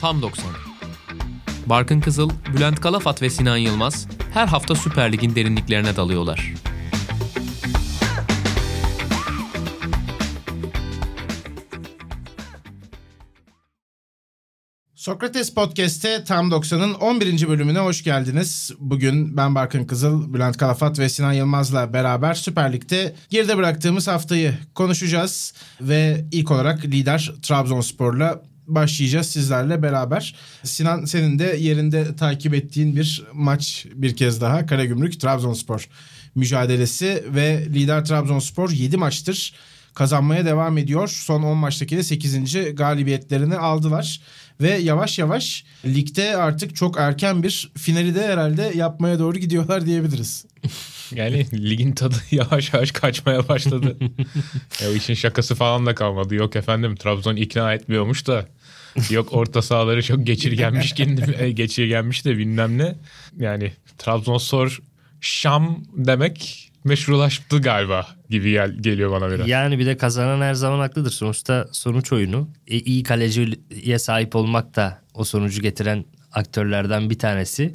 Tam 90. Barkın Kızıl, Bülent Kalafat ve Sinan Yılmaz her hafta Süper Lig'in derinliklerine dalıyorlar. Sokrates Podcast'te Tam 90'ın 11. bölümüne hoş geldiniz. Bugün ben Barkın Kızıl, Bülent Kalafat ve Sinan Yılmaz'la beraber Süper Lig'de geride bıraktığımız haftayı konuşacağız. Ve ilk olarak lider Trabzonspor'la başlayacağız sizlerle beraber. Sinan senin de yerinde takip ettiğin bir maç bir kez daha Karagümrük Trabzonspor mücadelesi ve lider Trabzonspor 7 maçtır kazanmaya devam ediyor. Son 10 maçtaki de 8. galibiyetlerini aldılar ve yavaş yavaş ligde artık çok erken bir finali de herhalde yapmaya doğru gidiyorlar diyebiliriz. Yani ligin tadı yavaş yavaş kaçmaya başladı. ya o işin şakası falan da kalmadı. Yok efendim Trabzon ikna etmiyormuş da Yok orta sahaları çok geçirgenmiş geçirgenmiş de bilmem ne. Yani Trabzonspor Şam demek meşrulaştı galiba gibi gel- geliyor bana biraz. Yani bir de kazanan her zaman haklıdır. Sonuçta sonuç oyunu. E, iyi kaleciye sahip olmak da o sonucu getiren aktörlerden bir tanesi.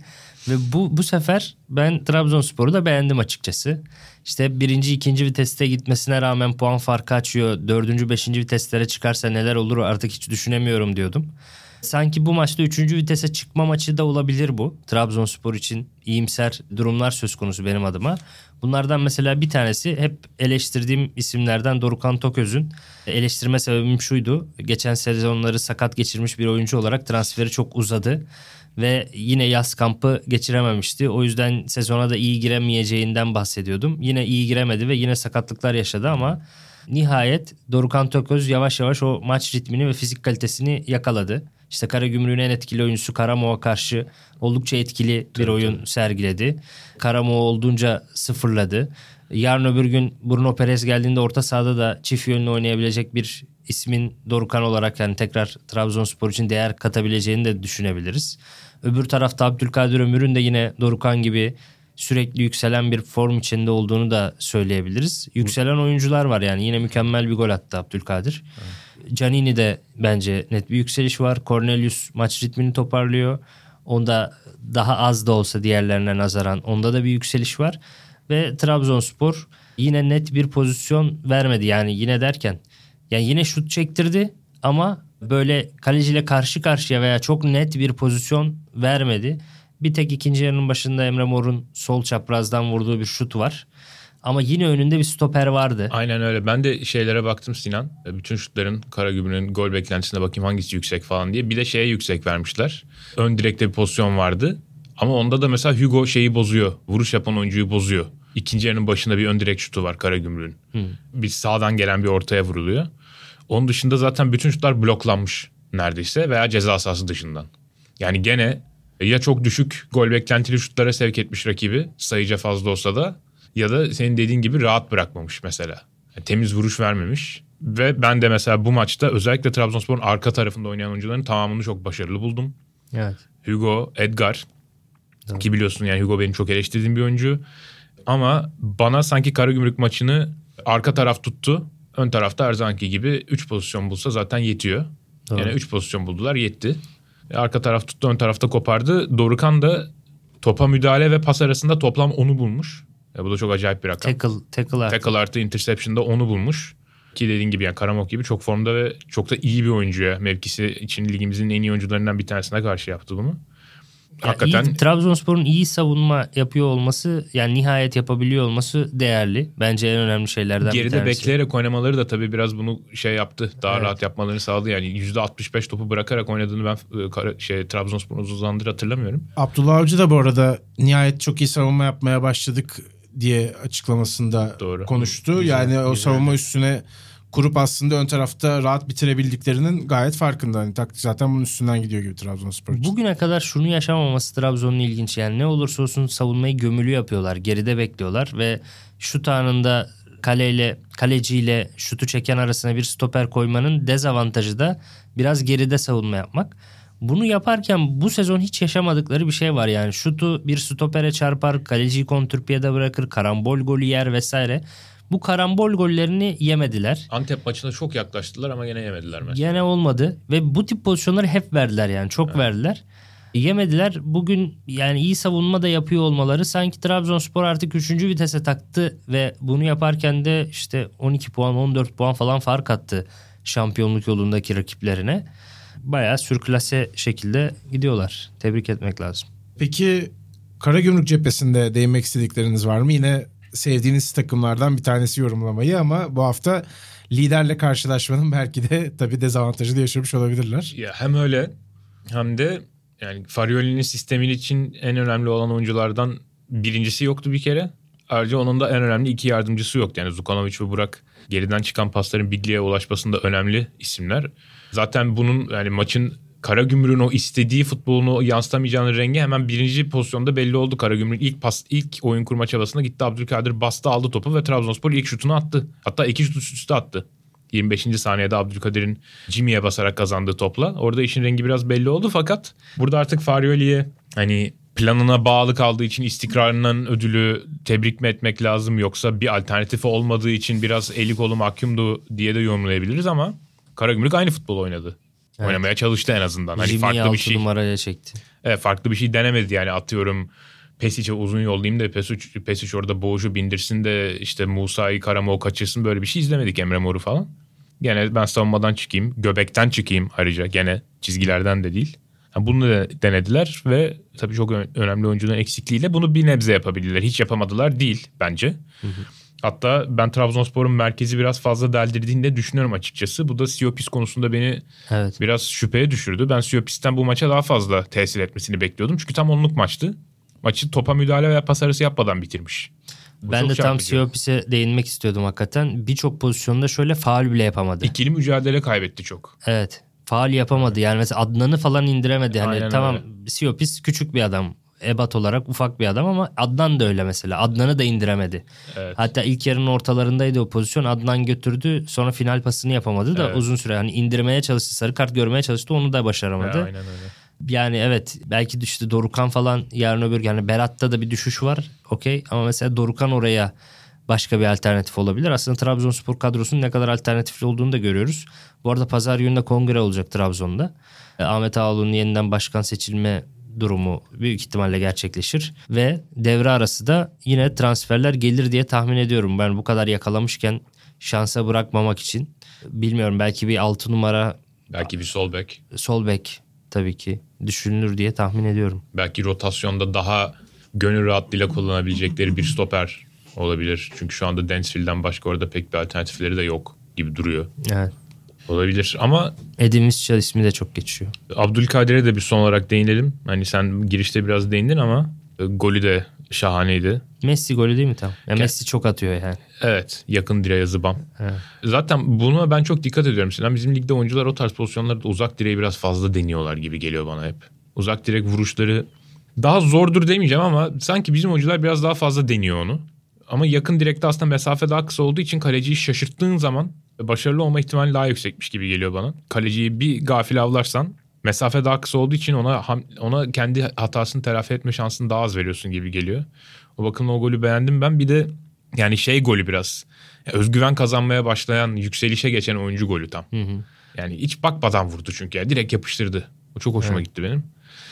Ve bu bu sefer ben Trabzonspor'u da beğendim açıkçası. İşte birinci, ikinci viteste gitmesine rağmen puan farkı açıyor. Dördüncü, beşinci viteslere çıkarsa neler olur artık hiç düşünemiyorum diyordum. Sanki bu maçta üçüncü vitese çıkma maçı da olabilir bu. Trabzonspor için iyimser durumlar söz konusu benim adıma. Bunlardan mesela bir tanesi hep eleştirdiğim isimlerden Dorukan Toköz'ün eleştirme sebebim şuydu. Geçen sezonları sakat geçirmiş bir oyuncu olarak transferi çok uzadı ve yine yaz kampı geçirememişti. O yüzden sezona da iyi giremeyeceğinden bahsediyordum. Yine iyi giremedi ve yine sakatlıklar yaşadı ama nihayet Dorukan Toköz yavaş yavaş o maç ritmini ve fizik kalitesini yakaladı. İşte Karagümrük'ün en etkili oyuncusu Karamoğ'a karşı oldukça etkili bir oyun tabii. sergiledi. Karamoğ olduğunca sıfırladı. Yarın öbür gün Bruno Perez geldiğinde orta sahada da çift yönlü oynayabilecek bir ismin Dorukan olarak yani tekrar Trabzonspor için değer katabileceğini de düşünebiliriz. Öbür tarafta Abdülkadir Ömür'ün de yine Dorukan gibi sürekli yükselen bir form içinde olduğunu da söyleyebiliriz. Yükselen oyuncular var yani yine mükemmel bir gol attı Abdülkadir. Evet. Canini de bence net bir yükseliş var. Cornelius maç ritmini toparlıyor. Onda daha az da olsa diğerlerine nazaran onda da bir yükseliş var. Ve Trabzonspor yine net bir pozisyon vermedi. Yani yine derken yani yine şut çektirdi ama böyle kaleciyle karşı karşıya veya çok net bir pozisyon vermedi. Bir tek ikinci yarının başında Emre Mor'un sol çaprazdan vurduğu bir şut var. Ama yine önünde bir stoper vardı. Aynen öyle. Ben de şeylere baktım Sinan. Bütün şutların Karagümrük'ün gol beklentisine bakayım hangisi yüksek falan diye. Bir de şeye yüksek vermişler. Ön direkte bir pozisyon vardı. Ama onda da mesela Hugo şeyi bozuyor. Vuruş yapan oyuncuyu bozuyor. İkinci yarının başında bir ön direk şutu var Karagümrük'ün. Hmm. Bir sağdan gelen bir ortaya vuruluyor. Onun dışında zaten bütün şutlar bloklanmış neredeyse veya ceza sahası dışından. Yani gene ya çok düşük gol beklentili şutlara sevk etmiş rakibi sayıca fazla olsa da ya da senin dediğin gibi rahat bırakmamış mesela. Yani temiz vuruş vermemiş. Ve ben de mesela bu maçta özellikle Trabzonspor'un arka tarafında oynayan oyuncuların tamamını çok başarılı buldum. Evet. Hugo, Edgar. Evet. Ki biliyorsun yani Hugo benim çok eleştirdiğim bir oyuncu. Ama bana sanki Karagümrük maçını arka taraf tuttu. Ön tarafta her zamanki gibi 3 pozisyon bulsa zaten yetiyor. Doğru. Yani 3 pozisyon buldular yetti. E, arka taraf tuttu ön tarafta kopardı. Dorukan da topa müdahale ve pas arasında toplam 10'u bulmuş. E, bu da çok acayip bir rakam. Tackle, tackle artı. Tackle artı interception'da 10'u bulmuş. Ki dediğin gibi yani Karamok gibi çok formda ve çok da iyi bir oyuncuya mevkisi için ligimizin en iyi oyuncularından bir tanesine karşı yaptı bunu hakikaten iyi, Trabzonspor'un iyi savunma yapıyor olması yani nihayet yapabiliyor olması değerli. Bence en önemli şeylerden Geride bir tanesi. Geride bekleyerek oynamaları da tabii biraz bunu şey yaptı. Daha evet. rahat yapmalarını sağladı. Yani %65 topu bırakarak oynadığını ben e, şey Trabzonspor'un uzun zamandır hatırlamıyorum. Abdullah Avcı da bu arada nihayet çok iyi savunma yapmaya başladık diye açıklamasında Doğru. konuştu. Güzel, yani o güzel. savunma üstüne kurup aslında ön tarafta rahat bitirebildiklerinin gayet farkında. Hani taktik zaten bunun üstünden gidiyor gibi Trabzonspor için. Bugüne kadar şunu yaşamaması Trabzon'un ilginç. Yani ne olursa olsun savunmayı gömülü yapıyorlar. Geride bekliyorlar ve şut anında kaleyle kaleciyle şutu çeken arasına bir stoper koymanın dezavantajı da biraz geride savunma yapmak. Bunu yaparken bu sezon hiç yaşamadıkları bir şey var yani. Şutu bir stopere çarpar, kaleciyi kontrpiyede bırakır, karambol golü yer vesaire. Bu karambol gollerini yemediler. Antep maçına çok yaklaştılar ama yine yemediler mesela. Gene olmadı ve bu tip pozisyonları hep verdiler yani çok verdiler. Yemediler. Bugün yani iyi savunma da yapıyor olmaları sanki Trabzonspor artık 3. vitese taktı ve bunu yaparken de işte 12 puan 14 puan falan fark attı şampiyonluk yolundaki rakiplerine. Bayağı sürklase şekilde gidiyorlar. Tebrik etmek lazım. Peki Karagümrük cephesinde değinmek istedikleriniz var mı? Yine sevdiğiniz takımlardan bir tanesi yorumlamayı ama bu hafta liderle karşılaşmanın belki de tabii dezavantajı da yaşamış olabilirler. Ya hem öyle hem de yani Farioli'nin sistemi için en önemli olan oyunculardan birincisi yoktu bir kere. Ayrıca onun da en önemli iki yardımcısı yoktu. Yani Zukanovic ve Burak geriden çıkan pasların Bigli'ye ulaşmasında önemli isimler. Zaten bunun yani maçın Karagümrük'ün o istediği futbolunu yansıtamayacağını rengi hemen birinci pozisyonda belli oldu. Karagümrük ilk pas ilk oyun kurma çabasında gitti Abdülkadir bastı aldı topu ve Trabzonspor ilk şutunu attı. Hatta iki şut üst üste attı. 25. saniyede Abdülkadir'in Jimmy'ye basarak kazandığı topla. Orada işin rengi biraz belli oldu fakat burada artık Farioli'ye hani planına bağlı kaldığı için istikrarının ödülü tebrik mi etmek lazım yoksa bir alternatifi olmadığı için biraz eli kolu mahkumdu diye de yorumlayabiliriz ama Karagümrük aynı futbol oynadı. Evet. Oynamaya çalıştı en azından. Hani farklı bir şey. numaraya çekti. Evet, farklı bir şey denemedi yani atıyorum Pesic'e uzun yollayayım da Pesic, Pesic orada boğuşu bindirsin de işte Musa'yı Karamov kaçırsın böyle bir şey izlemedik Emre Mor'u falan. Gene ben savunmadan çıkayım, göbekten çıkayım ayrıca gene çizgilerden de değil. Yani bunu da denediler ve tabii çok önemli oyuncunun eksikliğiyle bunu bir nebze yapabildiler. Hiç yapamadılar değil bence. Hatta ben Trabzonspor'un merkezi biraz fazla deldirdiğini de düşünüyorum açıkçası. Bu da Siopis konusunda beni Evet. biraz şüpheye düşürdü. Ben Siopis'ten bu maça daha fazla tesir etmesini bekliyordum. Çünkü tam onluk maçtı. Maçı topa müdahale veya pas arası yapmadan bitirmiş. Bu Ben de tam çarpıcı. Siopis'e değinmek istiyordum hakikaten. Birçok pozisyonda şöyle faul bile yapamadı. İkili mücadele kaybetti çok. Evet. Faal yapamadı. Yani mesela Adnan'ı falan indiremedi. Hani Aynen tamam öyle. Siopis küçük bir adam. Ebat olarak ufak bir adam ama Adnan da öyle mesela. Adnan'ı da indiremedi. Evet. Hatta ilk yarının ortalarındaydı o pozisyon. Adnan götürdü. Sonra final pasını yapamadı da Evet. uzun süre hani indirmeye çalıştı. Sarı kart görmeye çalıştı. Onu da başaramadı. Ya, aynen öyle. Yani evet belki düştü Dorukan falan yarın öbür. Yani Berat'ta da bir düşüş var. Okey ama mesela Dorukan oraya başka bir alternatif olabilir. Aslında Trabzonspor kadrosunun ne kadar alternatifli olduğunu da görüyoruz. Bu arada pazar günü de kongre olacak Trabzon'da. E, Ahmet Ağaoğlu'nun yeniden başkan seçilme durumu büyük ihtimalle gerçekleşir. Ve devre arası da yine transferler gelir diye tahmin ediyorum. Ben bu kadar yakalamışken şansa bırakmamak için. Bilmiyorum belki bir 6 numara Belki bir sol bek. sol bek tabii ki düşünülür diye tahmin ediyorum. Belki rotasyonda daha gönül rahatlığıyla kullanabilecekleri bir stoper olabilir. Çünkü şu anda Dansville'den başka orada pek bir alternatifleri de yok gibi duruyor. Evet. Olabilir ama Edim Viscal ismi de çok geçiyor. Abdülkadir'e de bir son olarak değinelim. Hani sen girişte biraz değindin ama e, golü de şahaneydi. Messi golü değil mi tam? Ya Messi çok atıyor yani. Evet yakın direğe zıbam. Evet. Zaten buna ben çok dikkat ediyorum. Sinan bizim ligde oyuncular o tarz pozisyonlarda uzak direği biraz fazla deniyorlar gibi geliyor bana hep. Uzak direk vuruşları daha zordur demeyeceğim ama sanki bizim oyuncular biraz daha fazla deniyor onu. Ama yakın direkte aslında mesafe daha kısa olduğu için kaleciyi şaşırttığın zaman başarılı olma ihtimali daha yüksekmiş gibi geliyor bana. Kaleciyi bir gafil avlarsan mesafe daha kısa olduğu için ona ona kendi hatasını telafi etme şansını daha az veriyorsun gibi geliyor. O bakımdan o golü beğendim ben. Bir de yani şey golü biraz özgüven kazanmaya başlayan, yükselişe geçen oyuncu golü tam. Yani hiç bakmadan vurdu çünkü. ya direkt yapıştırdı. O çok hoşuma gitti benim.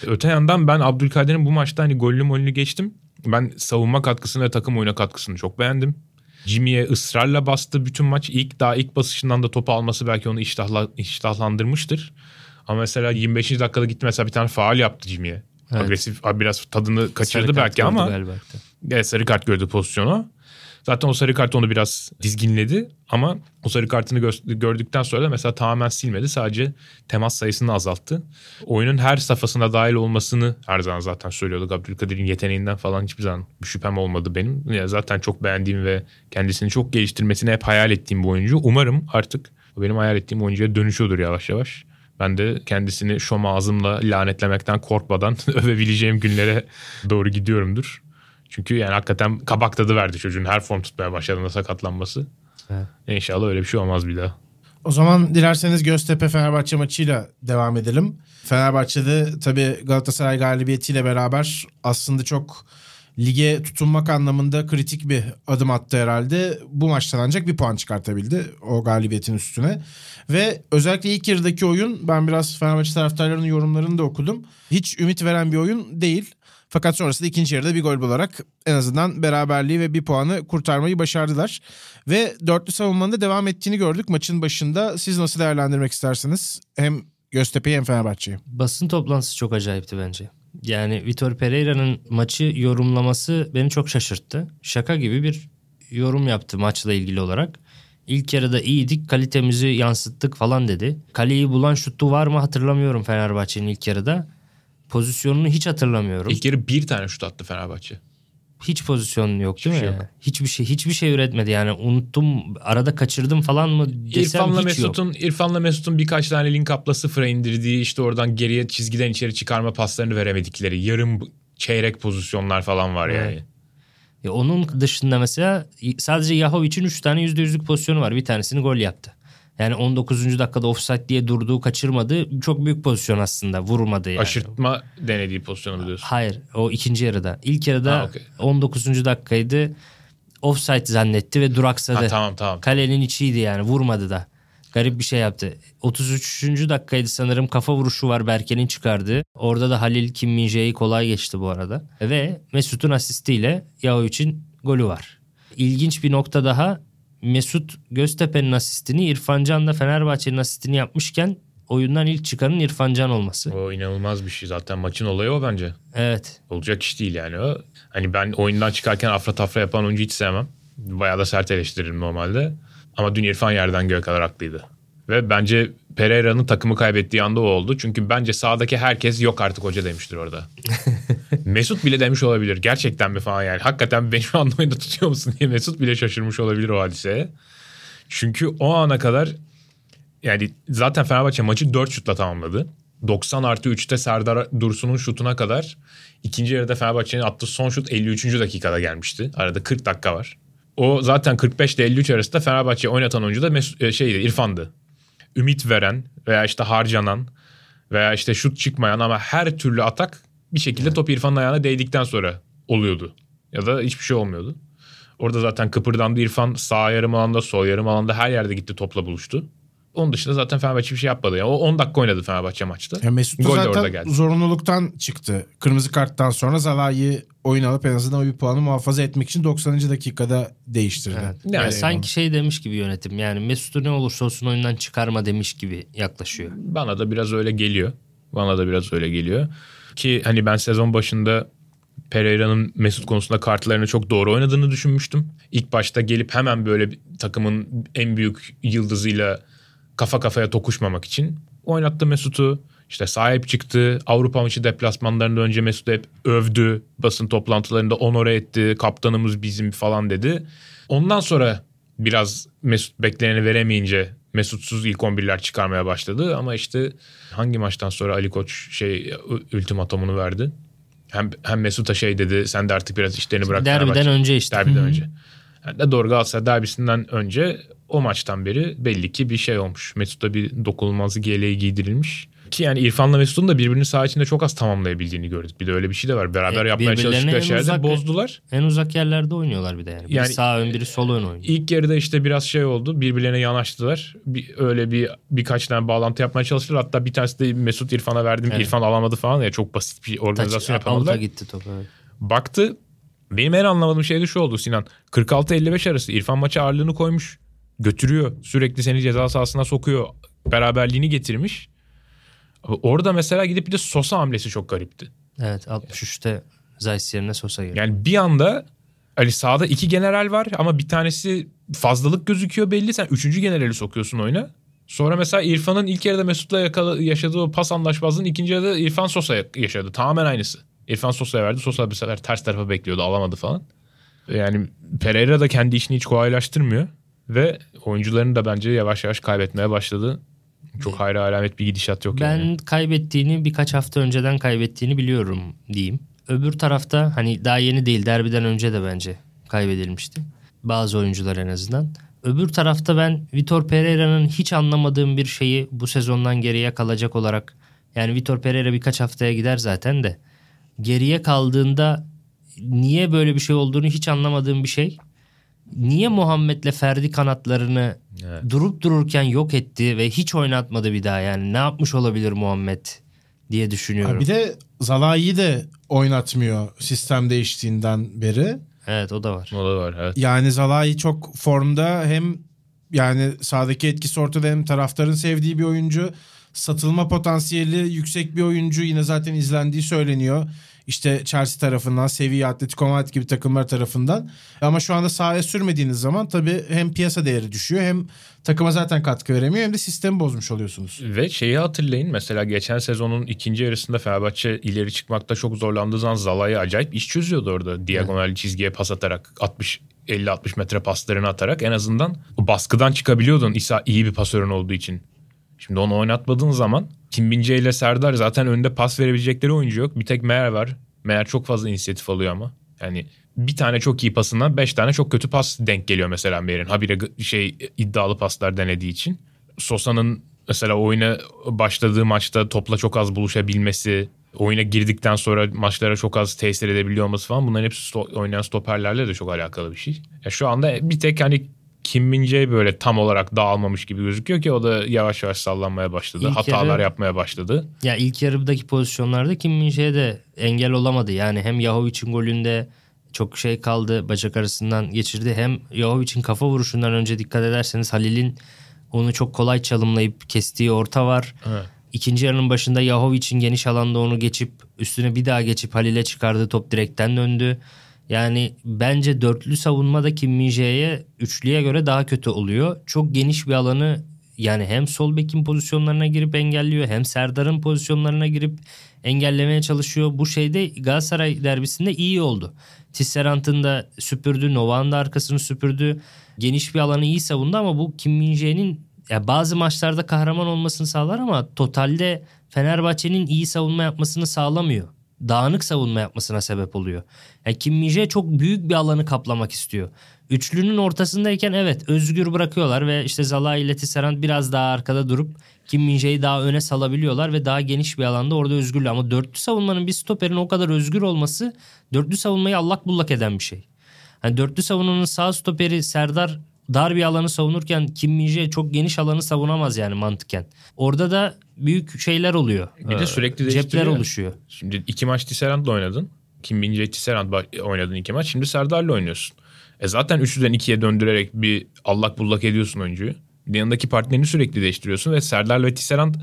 Öte yandan ben Abdülkadir'in bu maçta hani gollü mollü geçtim. Ben savunma katkısını ve takım oyuna katkısını çok beğendim. Jimmy'ye ısrarla bastı bütün maç. İlk daha ilk basışından da topu alması belki onu iştahla, iştahlandırmıştır. Ama mesela 25. dakikada gitti mesela bir tane faal yaptı Jimmy'ye. Evet. Agresif biraz tadını kaçırdı belki ama galiba. Evet, sarı kart gördü pozisyonu. Zaten o sarı kart onu biraz dizginledi ama o sarı kartını gö- gördükten sonra da mesela tamamen silmedi. Sadece temas sayısını azalttı. Oyunun her safhasına dahil olmasını her zaman zaten söylüyorduk. Abdülkadir'in yeteneğinden falan hiçbir zaman bir şüphem olmadı benim. Ya zaten çok beğendiğim ve kendisini çok geliştirmesini hep hayal ettiğim bir oyuncu. Umarım artık benim hayal ettiğim oyuncuya dönüşüyordur yavaş yavaş. Ben de kendisini şom ağzımla lanetlemekten korkmadan övebileceğim günlere doğru gidiyorumdur. Çünkü yani hakikaten kabak tadı verdi çocuğun her form tutmaya başladığında sakatlanması. Evet. İnşallah öyle bir şey olmaz bir daha. O zaman dilerseniz Göztepe Fenerbahçe maçıyla devam edelim. Fenerbahçe'de tabii Galatasaray galibiyetiyle beraber aslında çok lige tutunmak anlamında kritik bir adım attı herhalde. Bu maçtan ancak bir puan çıkartabildi o galibiyetin üstüne. Ve özellikle ilk yarıdaki oyun ben biraz Fenerbahçe taraftarlarının yorumlarını da okudum. Hiç ümit veren bir oyun değil. Fakat sonrasında ikinci yarıda bir gol bularak en azından beraberliği ve bir puanı kurtarmayı başardılar. Ve dörtlü savunmanın da devam ettiğini gördük maçın başında. Siz nasıl değerlendirmek istersiniz? Hem Göztepe'yi hem Fenerbahçe'yi. Basın toplantısı çok acayipti bence. Yani Vitor Pereira'nın maçı yorumlaması beni çok şaşırttı. Şaka gibi bir yorum yaptı maçla ilgili olarak. İlk yarıda iyiydik, kalitemizi yansıttık falan dedi. Kaleyi bulan şutu var mı hatırlamıyorum Fenerbahçe'nin ilk yarıda. Pozisyonunu hiç hatırlamıyorum. İlk yarı bir tane şut attı Fenerbahçe. Hiç pozisyon yok Hiçbir değil mi? şey yok. Hiçbir şey hiçbir şey üretmedi yani. Unuttum, arada kaçırdım falan mı desem İrfan'la hiç yok. Mesut'un İrfan'la Mesut'un birkaç tane link up'la sıfıra indirdiği işte oradan geriye çizgiden içeri çıkarma paslarını veremedikleri yarım çeyrek pozisyonlar falan var yani. Evet. Ya onun dışında mesela sadece Yahovic'in 3 tane %100'lük pozisyonu var. Bir tanesini gol yaptı. Yani 19. dakikada offside diye durduğu kaçırmadı. Çok büyük pozisyon aslında. Vurmadı yani. Aşırtma denediği pozisyonu biliyorsun. Hayır o ikinci yarıda. İlk yarıda Ha, okey. 19. dakikaydı. Offside zannetti ve duraksadı. Ha, tamam tamam. Kalenin içiydi yani vurmadı da. Garip bir şey yaptı. 33. dakikaydı sanırım kafa vuruşu var Berke'nin çıkardığı. Orada da Halil Kim Min-jae'yi kolay geçti bu arada. Ve Mesut'un asistiyle Yahovic'in golü var. İlginç bir nokta daha. Mesut Göztepe'nin asistini İrfan Can da Fenerbahçe'nin asistini yapmışken oyundan ilk çıkanın İrfan Can olması. O inanılmaz bir şey zaten maçın olayı o bence. Evet. Olacak iş değil yani o. Hani ben oyundan çıkarken afra tafra yapan oyuncu hiç sevmem. Bayağı da sert eleştiririm normalde. Ama dün İrfan yerden göğe kadar haklıydı. Ve bence Pereira'nın takımı kaybettiği anda o oldu. Çünkü bence sahadaki herkes yok artık hoca demiştir orada. Mesut bile demiş olabilir. Gerçekten mi falan yani. Hakikaten beni şu anda oyunda tutuyor musun diye Mesut bile şaşırmış olabilir o hadiseye. Çünkü o ana kadar yani zaten Fenerbahçe maçı 4 şutla tamamladı. 90 artı 3'te Serdar Dursun'un şutuna kadar ikinci yarıda Fenerbahçe'nin attığı son şut 53. dakikada gelmişti. Arada 40 dakika var. O zaten 45 ile 53 arasında Fenerbahçe oynatan oyuncu da Mes- e, şeydi İrfan'dı. Ümit veren veya işte harcanan veya işte şut çıkmayan ama her türlü atak bir şekilde top İrfan'ın ayağına değdikten sonra oluyordu. Ya da hiçbir şey olmuyordu. Orada zaten kıpırdandı İrfan sağ yarım alanda sol yarım alanda her yerde gitti topla buluştu. Onun dışında zaten Fenerbahçe bir şey yapmadı. Yani o 10 dakika oynadı Fenerbahçe maçta. Ya Mesut da Gol de orada zaten geldi. zorunluluktan çıktı. Kırmızı karttan sonra Zalai'yi oyun alıp en azından o bir puanı muhafaza etmek için 90. dakikada değiştirdi. Evet. Yani Yani sanki şey demiş gibi yönetim. Yani Mesut'u ne olursa olsun oyundan çıkarma demiş gibi yaklaşıyor. Bana da biraz öyle geliyor. Bana da biraz öyle geliyor. Ki hani ben sezon başında Pereira'nın Mesut konusunda kartlarını çok doğru oynadığını düşünmüştüm. İlk başta gelip hemen böyle takımın en büyük yıldızıyla kafa kafaya tokuşmamak için oynattı Mesut'u. İşte sahip çıktı. Avrupa maçı deplasmanlarında önce Mesut'u hep övdü. Basın toplantılarında onore etti. Kaptanımız bizim falan dedi. Ondan sonra biraz Mesut bekleneni veremeyince Mesutsuz ilk 11'ler çıkarmaya başladı. Ama işte hangi maçtan sonra Ali Koç şey ultimatomunu verdi. Hem, hem Mesut'a şey dedi sen de artık biraz işlerini bırak. Derbiden Fenerbahçe." önce işte. Derbiden önce. Yani de doğru Galatasaray derbisinden önce o maçtan beri belli ki bir şey olmuş. Mesut'a bir dokunulmazlık yeleği giydirilmiş. Ki yani İrfan'la Mesut'un da birbirini saha içinde çok az tamamlayabildiğini gördük. Bir de öyle bir şey de var. Beraber E, yapmaya çalıştıkları en şeyleri uzak- bozdular. En uzak yerlerde oynuyorlar bir de yani. Biri Yani- sağ ön biri sol ön oynuyor. İlk yarıda işte biraz şey oldu. Birbirlerine yanaştılar. Bir, öyle bir birkaç tane bağlantı yapmaya çalıştılar. Hatta bir tanesi de Mesut İrfan'a verdim. Evet. İrfan alamadı falan ya. Çok basit bir Taç, organizasyon avuta yapamadılar. gitti top evet. Baktı. Benim en anlamadığım şey de şu oldu Sinan. 46-55 arası İrfan maça ağırlığını koymuş. Götürüyor. Sürekli seni ceza sahasına sokuyor. Beraberliğini getirmiş. Orada mesela gidip bir de Sosa hamlesi çok garipti. Evet 63'te Zayt yerine Sosa girdi. Yani bir anda Ali sağda iki general var ama bir tanesi fazlalık gözüküyor belli. Sen üçüncü generali sokuyorsun oyuna. Sonra mesela İrfan'ın ilk yarıda Mesut'la yakala- yaşadığı o pas anlaşmazlığının ikinci yarıda İrfan Sosa yaşadı. Tamamen aynısı. İrfan Sosa'ya verdi. Sosa bir sefer ters tarafa bekliyordu alamadı falan. Yani Pereira da kendi işini hiç kolaylaştırmıyor. Ve oyuncularını da bence yavaş yavaş kaybetmeye başladı. Çok hayra alamet bir gidişat yok Ben yani. kaybettiğini birkaç hafta önceden kaybettiğini biliyorum diyeyim. Öbür tarafta hani daha yeni değil derbiden önce de bence kaybedilmişti. Bazı oyuncular en azından. öbür tarafta ben Vitor Pereira'nın hiç anlamadığım bir şeyi bu sezondan geriye kalacak olarak yani Vitor Pereira birkaç haftaya gider zaten de geriye kaldığında niye böyle bir şey olduğunu hiç anlamadığım bir şey. Niye Muhammed'le Ferdi kanatlarını Evet. durup dururken yok etti ve hiç oynatmadı bir daha yani ne yapmış olabilir Muhammed diye düşünüyorum. Ha, bir de Zalai'yi de oynatmıyor sistem değiştiğinden beri. Evet o da var. O da var evet. Yani Zalai çok formda hem yani sahadaki etkisi ortada hem taraftarın sevdiği bir oyuncu. Satılma potansiyeli yüksek bir oyuncu yine zaten izlendiği söyleniyor. İşte Chelsea tarafından, Sevilla, Atletico Madrid gibi takımlar tarafından. Ama şu anda sahaya sürmediğiniz zaman tabii hem piyasa değeri düşüyor hem takıma zaten katkı veremiyor hem de sistemi bozmuş oluyorsunuz. Ve şeyi hatırlayın mesela geçen sezonun ikinci yarısında Fenerbahçe ileri çıkmakta çok zorlandığı zaman Zalai acayip iş çözüyordu orada. Diagonal çizgiye pas atarak 60 50-60 metre paslarını atarak en azından o baskıdan çıkabiliyordun İsa iyi bir pasörün olduğu için. Şimdi onu oynatmadığın zaman Kim Bince ile Serdar zaten önde pas verebilecekleri oyuncu yok. Bir tek Meyer var. Meyer çok fazla inisiyatif alıyor ama. Yani bir tane çok iyi pasından beş tane çok kötü pas denk geliyor mesela Meyer'in. Habire şey iddialı paslar denediği için. Sosa'nın mesela oyuna başladığı maçta topla çok az buluşabilmesi, oyuna girdikten sonra maçlara çok az tesir edebiliyor olması falan bunların hepsi sto- oynayan stoperlerle de çok alakalı bir şey. Ya şu anda bir tek hani Kim Min-jae böyle tam olarak dağılmamış gibi gözüküyor ki o da yavaş yavaş sallanmaya başladı. İlk Hatalar yarı- yapmaya başladı. Ya ilk yarıdaki pozisyonlarda Kim Min-jae de engel olamadı. Yani hem Yahovic'in golünde çok şey kaldı bacak arasından geçirdi. Hem Yahovic'in kafa vuruşundan önce dikkat ederseniz Halil'in onu çok kolay çalımlayıp kestiği orta var. Evet. İkinci yarının başında Yahovic'in geniş alanda onu geçip üstüne bir daha geçip Halil'e çıkardığı top direkten döndü. Yani bence dörtlü savunmada Kim Min-jae'ye üçlüye göre daha kötü oluyor. Çok geniş bir alanı yani hem sol bekin pozisyonlarına girip engelliyor hem Serdar'ın pozisyonlarına girip engellemeye çalışıyor. Bu şeyde Galatasaray derbisinde iyi oldu. Tisserant'ın da süpürdü, Novak'ın da arkasını süpürdü. Geniş bir alanı iyi savundu ama bu Kim Min-jae'nin ya bazı maçlarda kahraman olmasını sağlar ama totalde Fenerbahçe'nin iyi savunma yapmasını sağlamıyor. Dağınık savunma yapmasına sebep oluyor. Yani Kim Min-jae çok büyük bir alanı kaplamak istiyor. Üçlünün ortasındayken evet özgür bırakıyorlar ve işte Zalai ile Tisserand biraz daha arkada durup Kim Min-jae'yi daha öne salabiliyorlar ve daha geniş bir alanda orada özgürlüğü. Ama dörtlü savunmanın bir stoperin o kadar özgür olması dörtlü savunmayı allak bullak eden bir şey. Hani dörtlü savunmanın sağ stoperi Serdar dar bir alanı savunurken Kim Min-jae çok geniş alanı savunamaz yani mantıken. Orada da büyük şeyler oluyor. Bir de Ee, sürekli cepler değiştiriyor. oluşuyor. Şimdi iki maç Tisserand'la oynadın. Kim Min-jae Tisserand oynadın iki maç. Şimdi Serdar'la oynuyorsun. E zaten üçlüden ikiye döndürerek bir allak bullak ediyorsun oyuncuyu. Bir yanındaki partnerini sürekli değiştiriyorsun ve Serdar'la ve Tisserand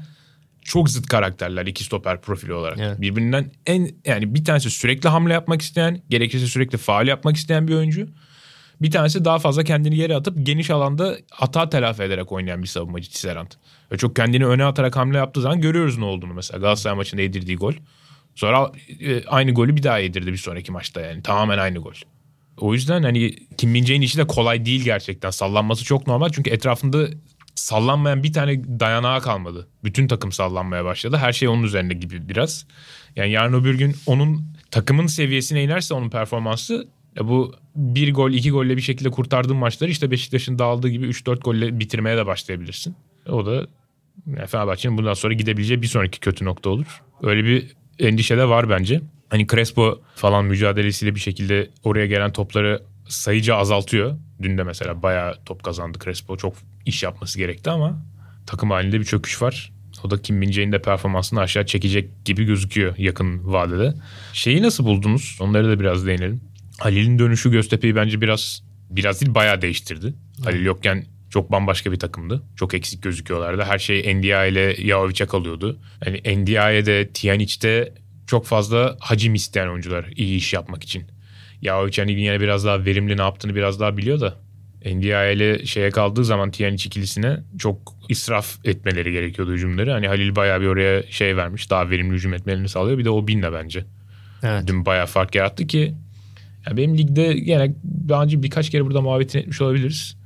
çok zıt karakterler iki stoper profili olarak. Evet. Birbirinden en yani bir tanesi sürekli hamle yapmak isteyen, gerekirse sürekli faal yapmak isteyen bir oyuncu. Bir tanesi daha fazla kendini yere atıp geniş alanda hata telafi ederek oynayan bir savunmacı Tisserand. Çok kendini öne atarak hamle yaptığı zaman görüyoruz ne olduğunu mesela. Galatasaray maçında yedirdiği gol. Sonra e, aynı golü bir daha yedirdi bir sonraki maçta yani. Tamamen aynı gol. O yüzden hani Kim Min-jae'nin işi de kolay değil gerçekten. Sallanması çok normal çünkü etrafında sallanmayan bir tane dayanağı kalmadı. Bütün takım sallanmaya başladı. Her şey onun üzerinde gibi biraz. Yani yarın öbür gün onun takımın seviyesine inerse onun performansı ya bu bir gol iki golle bir şekilde kurtardığın maçları işte Beşiktaş'ın dağıldığı gibi 3-4 golle bitirmeye de başlayabilirsin. O da yani Fenerbahçe'nin bundan sonra gidebileceği bir sonraki kötü nokta olur. Öyle bir endişe de var bence. Hani Crespo falan mücadelesiyle bir şekilde oraya gelen topları sayıca azaltıyor. Dün de mesela bayağı top kazandı Crespo. Çok iş yapması gerekti ama takım halinde bir çöküş var. O da Kim Min-jae'nin de performansını aşağı çekecek gibi gözüküyor yakın vadede. Şeyi nasıl buldunuz? Onları da biraz değinelim. Halil'in dönüşü Göztepe'yi bence biraz biraz değil bayağı değiştirdi. Halil yokken çok bambaşka bir takımdı. Çok eksik gözüküyorlardı. Her şey Ndia ile Yahovic'e kalıyordu. Yani Ndiaye'de, Tijanic'te çok fazla hacim isteyen oyuncular iyi iş yapmak için. Yahovic hani yine biraz daha verimli ne yaptığını biraz daha biliyor da Ndiaye ile şeye kaldığı zaman Tijanic ikilisine çok israf etmeleri gerekiyordu hücumları. Hani Halil bayağı bir oraya şey vermiş. Daha verimli hücum etmelerini sağlıyor. Bir de o binle bence. Evet. Dün bayağı fark yarattı ki ya benim ligde yine daha önce birkaç kere burada muhabbetini etmiş olabiliriz.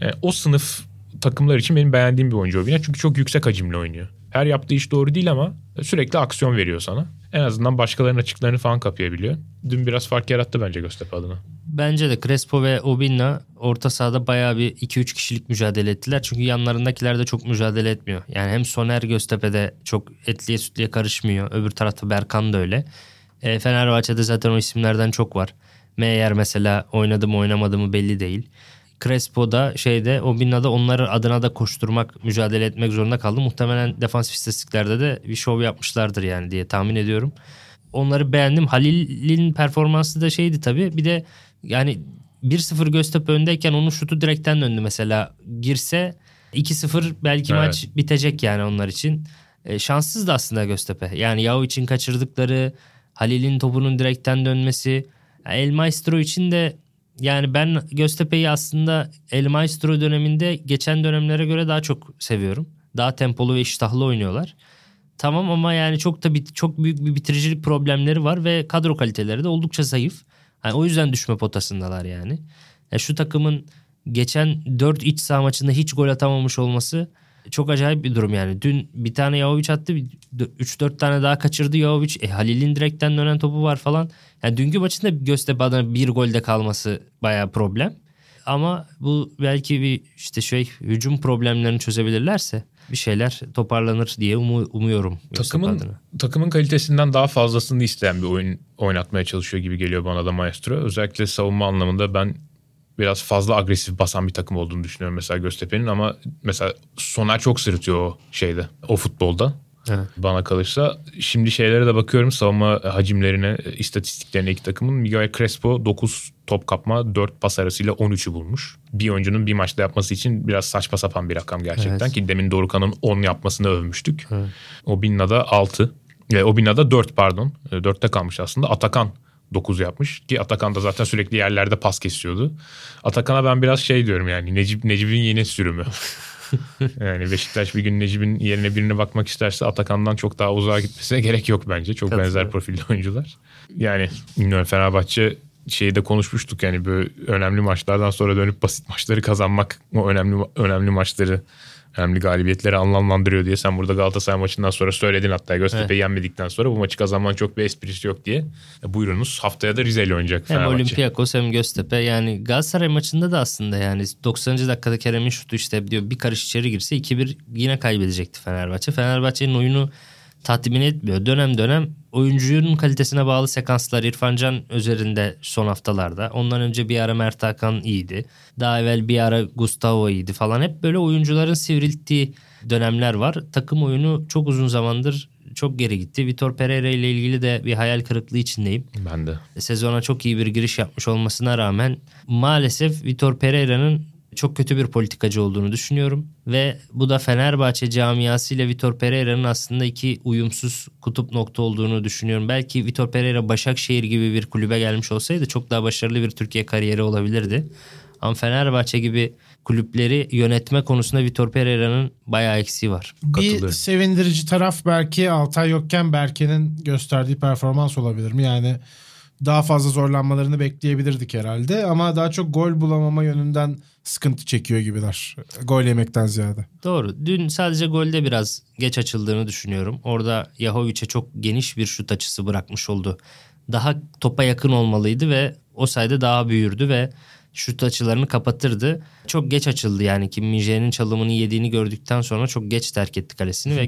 Yani o sınıf takımlar için benim beğendiğim bir oyuncu Obina. Çünkü çok yüksek hacimli oynuyor. Her yaptığı iş doğru değil ama sürekli aksiyon veriyor sana. En azından başkalarının açıklarını falan kapayabiliyor. Dün biraz fark yarattı bence Göztepe adına. Bence de Crespo ve Obinna orta sahada bayağı bir 2-3 kişilik mücadele ettiler. Çünkü yanlarındakiler de çok mücadele etmiyor. Yani hem Soner Göztepe'de çok etliye sütliye karışmıyor. Öbür tarafta Berkan da öyle. E, Fenerbahçe'de zaten o isimlerden çok var. Meyer mesela oynadı mı oynamadı mı belli değil. Crespo'da şeyde Obinna'da onları adına da koşturmak, mücadele etmek zorunda kaldı. Muhtemelen defansif istatistiklerde de bir şov yapmışlardır yani diye tahmin ediyorum. Onları beğendim. Halil'in performansı da şeydi tabii. Bir de yani 1-0 Göztepe öndeyken onun şutu direkten döndü mesela. Girse 2-0 belki Evet. maç bitecek yani onlar için. E, şanssız da aslında Göztepe. Yani Yahu için kaçırdıkları, Halil'in topunun direkten dönmesi. Ya El Maestro için de yani ben Göztepe'yi aslında El Maestro döneminde geçen dönemlere göre daha çok seviyorum. Daha tempolu ve iştahlı oynuyorlar. Tamam ama yani çok da bit- çok büyük bir bitiricilik problemleri var ve kadro kaliteleri de oldukça zayıf. Yani o yüzden düşme potasındalar yani. Ya şu takımın geçen 4 iç saha maçında hiç gol atamamış olması çok acayip bir durum yani. Dün bir tane Yahovic attı. 3-4 tane daha kaçırdı Yahovic. E, Halil'in direkten dönen topu var falan. Yani dünkü maçında Göztepe adına bir golde kalması bayağı problem. Ama bu belki bir işte şey hücum problemlerini çözebilirlerse bir şeyler toparlanır diye umu- umuyorum. Takımın adına. takımın kalitesinden daha fazlasını isteyen bir oyun oynatmaya çalışıyor gibi geliyor bana da Maestro. Özellikle savunma anlamında ben biraz fazla agresif basan bir takım olduğunu düşünüyorum mesela Göztepe'nin ama mesela Soner çok sırıtıyor o şeyde, o futbolda. Evet. Bana kalırsa şimdi şeylere de bakıyorum savunma hacimlerine, istatistiklerine iki takımın. Miguel Crespo 9 top kapma 4 pas arasıyla 13'ü bulmuş. Bir oyuncunun bir maçta yapması için biraz saçma sapan bir rakam gerçekten Evet. ki demin Dorukhan'ın 10 yapmasını övmüştük. O Binna'da 6. E, o Binna'da 4 pardon. E, 4'te kalmış aslında. Atakan 9 yapmış ki Atakan da zaten sürekli yerlerde pas kesiyordu. Atakan'a ben biraz şey diyorum yani Necip Necip'in yeni sürümü. yani Beşiktaş bir gün Necip'in yerine birine bakmak isterse Atakan'dan çok daha uzağa gitmesine gerek yok bence. Çok Katılıyorum. benzer profilde oyuncular. Yani bilmiyorum Fenerbahçe şeyi de konuşmuştuk yani böyle önemli maçlardan sonra dönüp basit maçları kazanmak o önemli önemli maçları önemli galibiyetleri anlamlandırıyor diye sen burada Galatasaray maçından sonra söyledin hatta Göztepe'yi yenmedikten sonra bu maçı kazanmanın çok bir esprisi yok diye. E, buyurunuz haftaya da Rize ile oynayacak Hem Fenerbahçe. Olympiakos hem Göztepe yani Galatasaray maçında da aslında yani 90. dakikada Kerem'in şutu işte diyor bir karış içeri girse 2-1 yine kaybedecekti Fenerbahçe. Fenerbahçe'nin oyunu tatmin etmiyor. Dönem dönem oyuncunun kalitesine bağlı sekanslar İrfan Can üzerinde son haftalarda. Ondan önce bir ara Mert Hakan iyiydi. Daha evvel bir ara Gustavo iyiydi falan. Hep böyle oyuncuların sivrilttiği dönemler var. Takım oyunu çok uzun zamandır çok geri gitti. Vitor Pereira ile ilgili de bir hayal kırıklığı içindeyim Ben de. sezona çok iyi bir giriş yapmış olmasına rağmen maalesef Vitor Pereira'nın çok kötü bir politikacı olduğunu düşünüyorum. Ve bu da Fenerbahçe camiası ile Vitor Pereira'nın aslında iki uyumsuz kutup nokta olduğunu düşünüyorum. Belki Vitor Pereira Başakşehir gibi bir kulübe gelmiş olsaydı çok daha başarılı bir Türkiye kariyeri olabilirdi. Ama Fenerbahçe gibi kulüpleri yönetme konusunda Vitor Pereira'nın bayağı eksiği var. Bir sevindirici taraf belki Altay yokken Berke'nin gösterdiği performans olabilir mi? Yani daha fazla zorlanmalarını bekleyebilirdik herhalde ama daha çok gol bulamama yönünden sıkıntı çekiyor gibiler. Gol yemekten ziyade. Doğru. Dün sadece golde biraz geç açıldığını düşünüyorum. Orada Yahovic'e çok geniş bir şut açısı bırakmış oldu. Daha topa yakın olmalıydı ve o sayede daha büyürdü ve şut açılarını kapatırdı. Çok geç açıldı yani Kim Min-jae'nin çalımını yediğini gördükten sonra çok geç terk etti kalesini ve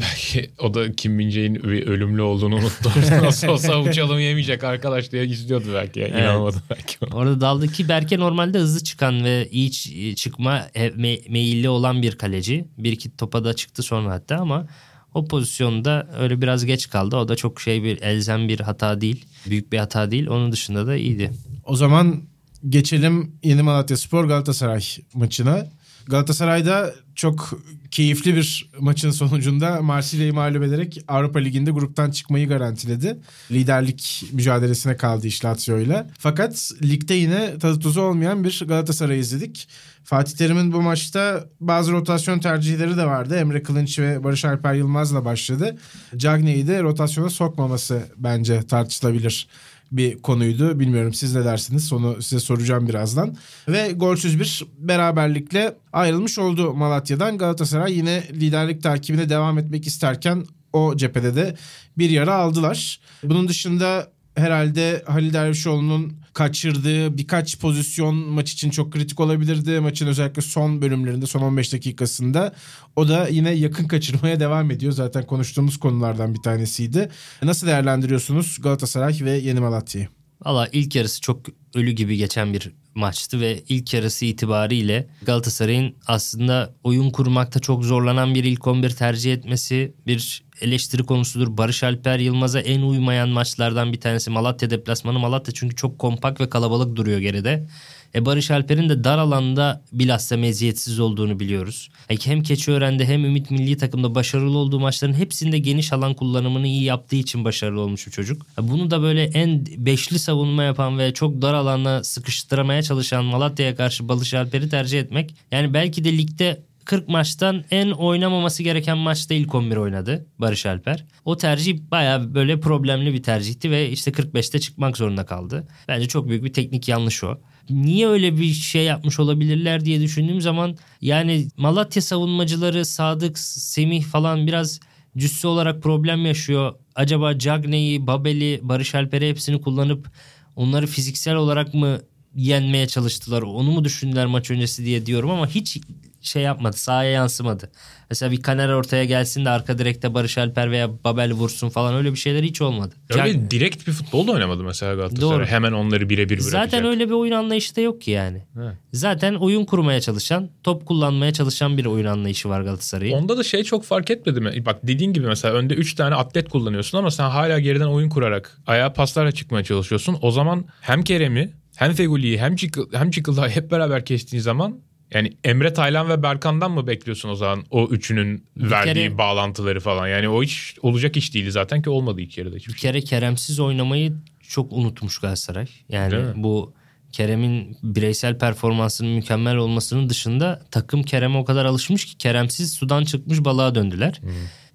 o da Kim Min-jae'nin bir ölümlü olduğunu unuttu. Nasıl olsa uçalım yemeyecek arkadaş diye izliyordu belki. Ya. Evet. İnanamadı belki. ona. Orada daldı ki Berke normalde hızlı çıkan ve iyi çıkma me- meyilli olan bir kaleci. Bir iki topa da çıktı sonra hatta ama o pozisyonda öyle biraz geç kaldı. O da çok şey bir elzem bir hata değil. Büyük bir hata değil. Onun dışında da iyiydi. O zaman geçelim Yeni Malatya Spor Galatasaray maçına. Galatasaray'da çok keyifli bir maçın sonucunda Marsilya'yı mağlup ederek Avrupa Ligi'nde gruptan çıkmayı garantiledi. Liderlik mücadelesine kaldı iş Lazio'yla. Fakat ligde yine tadı tuzu olmayan bir Galatasaray izledik. Fatih Terim'in bu maçta bazı rotasyon tercihleri de vardı. Emre Kılınç ve Barış Alper Yılmaz'la başladı. Cagney'i de rotasyona sokmaması bence tartışılabilir bir konuydu. Bilmiyorum siz ne dersiniz? Onu size soracağım birazdan. Ve golsüz bir beraberlikle ayrılmış oldu Malatya'dan. Galatasaray yine liderlik takibine devam etmek isterken o cephede de bir yara aldılar. Bunun dışında herhalde Halil Dervişoğlu'nun kaçırdığı birkaç pozisyon maç için çok kritik olabilirdi. Maçın özellikle son bölümlerinde son 15 dakikasında o da yine yakın kaçırmaya devam ediyor. Zaten konuştuğumuz konulardan bir tanesiydi. Nasıl değerlendiriyorsunuz Galatasaray ve Yeni Malatya'yı? Valla ilk yarısı çok ölü gibi geçen bir maçtı ve ilk yarısı itibariyle Galatasaray'ın aslında oyun kurmakta çok zorlanan bir ilk 11 tercih etmesi bir eleştiri konusudur. Barış Alper Yılmaz'a en uymayan maçlardan bir tanesi Malatya deplasmanı. Malatya çünkü çok kompakt ve kalabalık duruyor geride. E Barış Alper'in de dar alanda bilhassa meziyetsiz olduğunu biliyoruz. E hem Keçiören'de hem Ümit Milli Takım'da başarılı olduğu maçların hepsinde geniş alan kullanımını iyi yaptığı için başarılı olmuş bir çocuk. E bunu da böyle en beşli savunma yapan ve çok dar alana sıkıştıramaya çalışan Malatya'ya karşı Barış Alper'i tercih etmek. Yani belki de ligde 40 maçtan en oynamaması gereken maçta ilk 11 oynadı Barış Alper. O tercih baya böyle problemli bir tercihti ve işte 45'te çıkmak zorunda kaldı. Bence çok büyük bir teknik yanlış o. Niye öyle bir şey yapmış olabilirler diye düşündüğüm zaman yani Malatya savunmacıları Sadık, Semih falan biraz cüssü olarak problem yaşıyor. Acaba Cagney'i, Babel'i, Barış Alper'i hepsini kullanıp onları fiziksel olarak mı yenmeye çalıştılar? Onu mu düşündüler maç öncesi diye diyorum ama hiç şey yapmadı. Sahaya yansımadı. Mesela bir Kaner ortaya gelsin de arka direkte Barış Alper veya Babel vursun falan öyle bir şeyler hiç olmadı. Öyle Cagney- direkt bir futbol da oynamadı mesela Galatasaray. Doğru. Hemen onları birebir bırakacak. Zaten öyle bir oyun anlayışı da yok ki yani. Evet. Zaten oyun kurmaya çalışan, top kullanmaya çalışan bir oyun anlayışı var Galatasaray'ın. Onda da şey çok fark etmedi mi? Bak dediğin gibi mesela önde 3 tane atlet kullanıyorsun ama sen hala geriden oyun kurarak ayağa paslarla çıkmaya çalışıyorsun. O zaman hem Kerem'i hem Feguli'yi hem, Çıkıl, hem Çıkıldağ'ı hep beraber kestiğin zaman yani Emre Taylan ve Berkan'dan mı bekliyorsun o zaman o üçünün verdiği kere- bağlantıları falan? Yani o hiç olacak iş değildi zaten ki olmadı ilk yarıda hiçbir bir şey. kere Keremsiz oynamayı çok unutmuş Galatasaray. Yani Değil bu Kerem'in bireysel performansının mükemmel olmasının dışında takım Kerem'e o kadar alışmış ki Keremsiz sudan çıkmış balığa döndüler.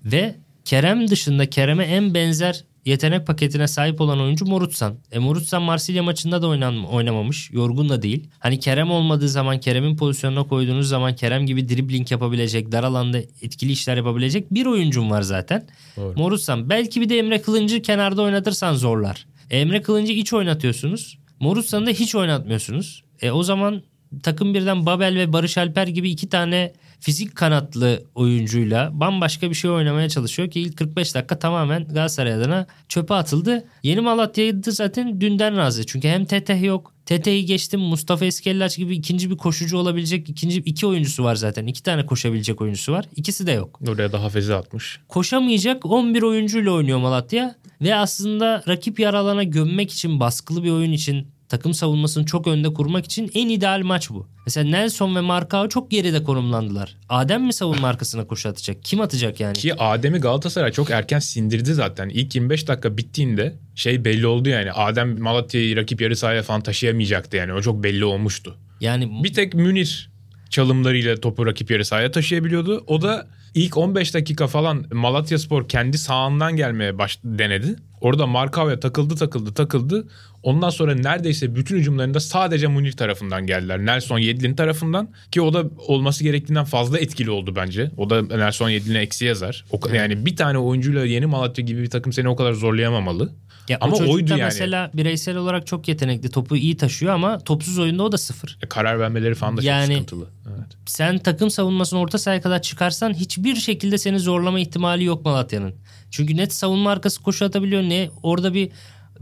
Ve Kerem dışında Kerem'e en benzer yetenek paketine sahip olan oyuncu Morutsan. E Morutsan Marsilya maçında da oynan, oynamamış. Yorgun da değil. Hani Kerem olmadığı zaman Kerem'in pozisyonuna koyduğunuz zaman Kerem gibi dribbling yapabilecek, dar alanda etkili işler yapabilecek bir oyuncum var zaten. Doğru. Morutsan. Belki bir de Emre Kılıncı kenarda oynatırsan zorlar. Emre Kılıncı iç oynatıyorsunuz. Morutsan'ı da hiç oynatmıyorsunuz. E o zaman takım birden Babel ve Barış Alper gibi iki tane fizik kanatlı oyuncuyla bambaşka bir şey oynamaya çalışıyor ki ilk 45 dakika tamamen Galatasaray adına çöpe atıldı. Yeni Malatya'yı zaten dünden razı. Çünkü hem Teteh yok. Teteh'i geçtim. Mustafa Eskellaç gibi ikinci bir koşucu olabilecek ikinci iki oyuncusu var zaten. İki tane koşabilecek oyuncusu var. İkisi de yok Oraya da Hafez'i atmış. koşamayacak 11 oyuncuyla oynuyor Malatya ve aslında rakip yer alana gömmek için baskılı bir oyun için takım savunmasını çok önde kurmak için en ideal maç bu. Mesela Nelson ve Markao çok geride konumlandılar. Adem mi savunma arkasına koşu atacak? Kim atacak yani? Ki Adem'i Galatasaray çok erken sindirdi zaten. İlk 25 dakika bittiğinde şey belli oldu yani. Adem Malatya'yı rakip yarı sahaya falan taşıyamayacaktı yani. O çok belli olmuştu. Yani Bir tek Münir çalımlarıyla topu rakip yarı sahaya taşıyabiliyordu. O da ilk 15 dakika falan Malatya Spor kendi sağından gelmeye baş denedi. Orada Markao'ya takıldı takıldı takıldı. Ondan sonra neredeyse bütün hücumlarında sadece Munir tarafından geldiler. Nelson Yedlin tarafından ki o da olması gerektiğinden fazla etkili oldu bence. O da Nelson Yedlin'e eksi yazar. O, yani bir tane oyuncuyla yeni Malatya gibi bir takım seni o kadar zorlayamamalı. Ya Ama o oydu yani. mesela bireysel olarak çok yetenekli. Topu iyi taşıyor ama topsuz oyunda o da sıfır. E, Karar vermeleri falan da Yani- çok sıkıntılı. Evet. sen takım savunmasını orta sahaya kadar çıkarsan hiçbir şekilde seni zorlama ihtimali yok Malatya'nın. Çünkü net savunma arkası koşu atabiliyor ne orada bir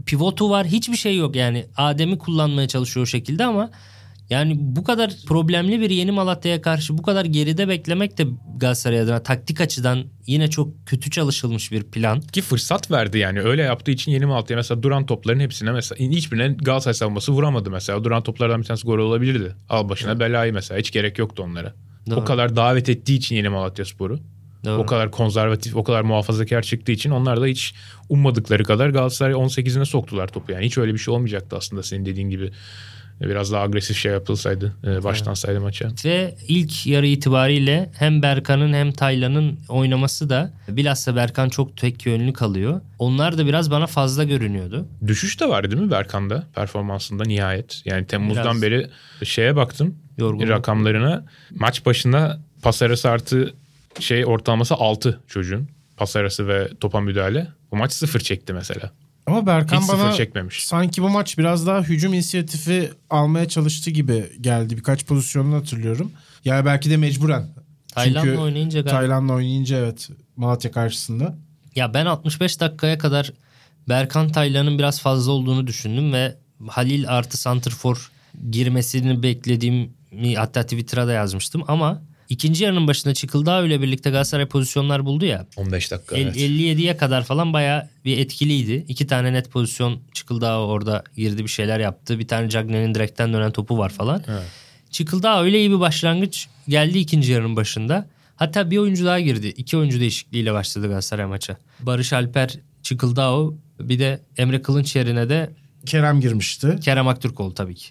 pivotu var hiçbir şey yok yani Adem'i kullanmaya çalışıyor o şekilde ama yani bu kadar problemli bir yeni Malatya'ya karşı bu kadar geride beklemek de Galatasaray adına taktik açıdan yine çok kötü çalışılmış bir plan. Ki fırsat verdi yani. Öyle yaptığı için yeni Malatya mesela duran topların hepsine mesela hiçbirine Galatasaray savunması vuramadı mesela. Duran toplardan bir tanesi gol olabilirdi. Al başına belayı mesela. Hiç gerek yoktu onlara. Doğru. O kadar davet ettiği için yeni Malatya Sporu. Doğru. O kadar konservatif, o kadar muhafazakar çıktığı için onlar da hiç ummadıkları kadar Galatasaray 18'ine soktular topu. Yani hiç öyle bir şey olmayacaktı aslında senin dediğin gibi. Biraz daha agresif şey yapılsaydı, e, başlansaydı maça. Ve ilk yarı itibariyle hem Berkan'ın hem Taylan'ın oynaması da bilhassa Berkan çok tek yönlü kalıyor. Onlar da biraz bana fazla görünüyordu. Düşüş de var değil mi Berkan'da performansında nihayet? Yani Temmuz'dan Biraz. beri şeye baktım Yorgunluk. rakamlarına. Maç başına pas arası artı şey ortalaması 6 çocuğun. Pas arası ve topa müdahale. Bu maç 0 çekti mesela. Ama Berkan Hiç bana çekmemiş. sanki bu maç biraz daha hücum inisiyatifi almaya çalıştı gibi geldi. Birkaç pozisyonunu hatırlıyorum. Yani belki de mecburen. Tayland'la Çünkü oynayınca galiba. Tayland'la oynayınca evet Malatya karşısında. Ya ben 65 dakikaya kadar Berkan Taylan'ın biraz fazla olduğunu düşündüm ve Halil artı Santrfor girmesini beklediğimi hatta Twitter'a da yazmıştım ama ikinci yarının başında Çıkıldağ ile birlikte Galatasaray pozisyonlar buldu ya. 15 dakika. El- evet. 57'ye kadar falan bayağı bir etkiliydi. İki tane net pozisyon Çıkıldağ orada girdi bir şeyler yaptı. Bir tane Cagney'in direkten dönen topu var falan. Çıkıldağ öyle iyi bir başlangıç geldi ikinci yarının başında. Hatta bir oyuncu daha girdi. İki oyuncu değişikliğiyle başladı Galatasaray maça. Barış Alper, Çıkıldağ bir de Emre Kılınç yerine de Kerem girmişti. Kerem Aktürkoğlu tabii ki.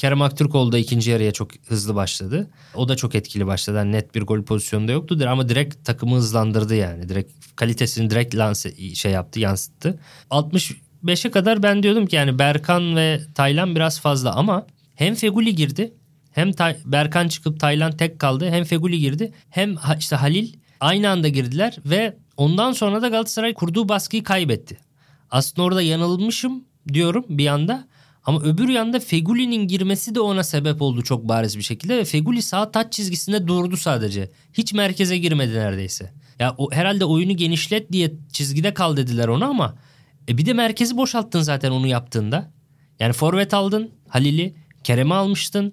Kerem Aktürkoğlu da ikinci yarıya çok hızlı başladı. O da çok etkili başladı. Yani net bir gol pozisyonunda yoktu ama direkt takımı hızlandırdı yani. Direkt kalitesini direkt lanse şey yaptı, yansıttı. 65'e kadar ben diyordum ki yani Berkan ve Taylan biraz fazla ama hem Feguli girdi hem Tay- Berkan çıkıp Taylan tek kaldı. Hem Feguli girdi hem işte Halil aynı anda girdiler ve ondan sonra da Galatasaray kurduğu baskıyı kaybetti. Aslında orada yanılmışım diyorum bir yanda. Ama öbür yanda Feguli'nin girmesi de ona sebep oldu çok bariz bir şekilde. Ve Feguli sağ taç çizgisinde durdu sadece. Hiç merkeze girmedi neredeyse. Ya o herhalde oyunu genişlet diye çizgide kal dediler ona ama e bir de merkezi boşalttın zaten onu yaptığında. Yani forvet aldın Halil'i, Kerem'i almıştın.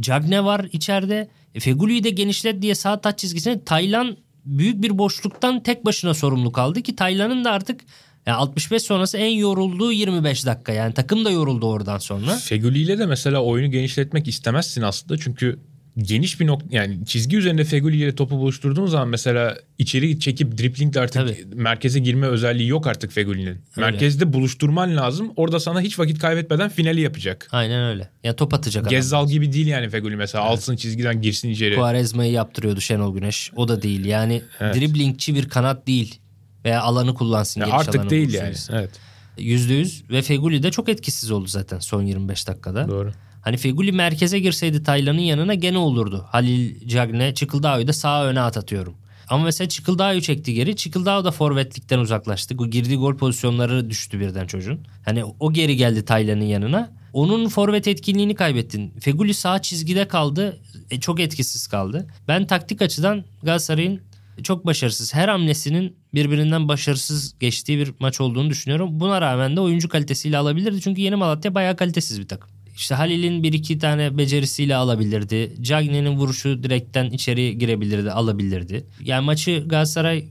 Cagne var içeride. E, Feguli'yi de genişlet diye sağ taç çizgisine Taylan büyük bir boşluktan tek başına sorumlu kaldı ki Taylan'ın da artık yani 65 sonrası en yorulduğu 25 dakika. Yani takım da yoruldu oradan sonra. Feguli ile de mesela oyunu genişletmek istemezsin aslında. Çünkü geniş bir nokta yani çizgi üzerinde Feguli ile topu buluşturduğun zaman mesela içeri çekip driplingle artık Tabii. merkeze girme özelliği yok artık Feguli'nin. Merkezde buluşturman lazım. Orada sana hiç vakit kaybetmeden finali yapacak. Aynen öyle. Ya top atacak adam. Gezzal gibi değil yani Feguli mesela. Alsın çizgiden girsin içeri. Quaresma'yı yaptırıyordu Şenol Güneş. O da değil. Yani Evet. driblingçi bir kanat değil. Veya alanı kullansın. Ya artık alanı değil yani. gitsin. Evet. %100 ve Feguli de çok etkisiz oldu zaten son 25 dakikada. Doğru. Hani Feguli merkeze girseydi Taylan'ın yanına gene olurdu. Halil Cagne Çıkıldağ'ı da sağa öne at atıyorum. Ama mesela Çıkıldağ'ı çekti geri. Çıkıldağ da forvetlikten uzaklaştı. O girdiği gol pozisyonları düştü birden çocuğun. Hani o geri geldi Taylan'ın yanına. Onun forvet etkinliğini kaybettin. Feguli sağ çizgide kaldı. E, çok etkisiz kaldı. Ben taktik açıdan Galatasaray'ın çok başarısız. Her hamlesinin birbirinden başarısız geçtiği bir maç olduğunu düşünüyorum. Buna rağmen de oyuncu kalitesiyle alabilirdi. Çünkü Yeni Malatya bayağı kalitesiz bir takım. İşte Halil'in bir iki tane becerisiyle alabilirdi. Cagne'nin vuruşu direkten içeri girebilirdi, alabilirdi. Yani maçı Galatasaray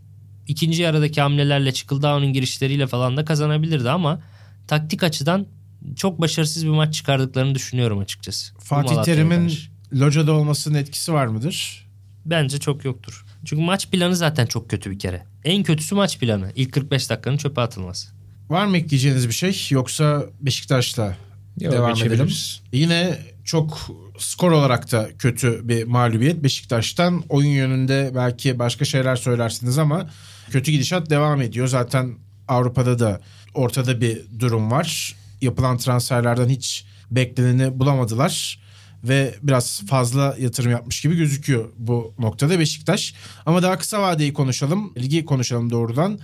ikinci yarıdaki hamlelerle Çıkıldağ'ın girişleriyle falan da kazanabilirdi ama taktik açıdan çok başarısız bir maç çıkardıklarını düşünüyorum açıkçası. Fatih Terim'in locada olmasının etkisi var mıdır? Bence çok yoktur. Çünkü maç planı zaten çok kötü bir kere. En kötüsü maç planı. İlk 45 dakikanın çöpe atılması. Var mı ekleyeceğiniz bir şey yoksa Beşiktaş'la Yok, devam edelim? Yine çok skor olarak da kötü bir mağlubiyet Beşiktaş'tan. Oyun yönünde belki başka şeyler söylersiniz ama kötü gidişat devam ediyor. Zaten Avrupa'da da ortada bir durum var. Yapılan transferlerden hiç bekleneni bulamadılar ve biraz fazla yatırım yapmış gibi gözüküyor bu noktada Beşiktaş. Ama daha kısa vadeyi konuşalım. Ligi konuşalım doğrudan.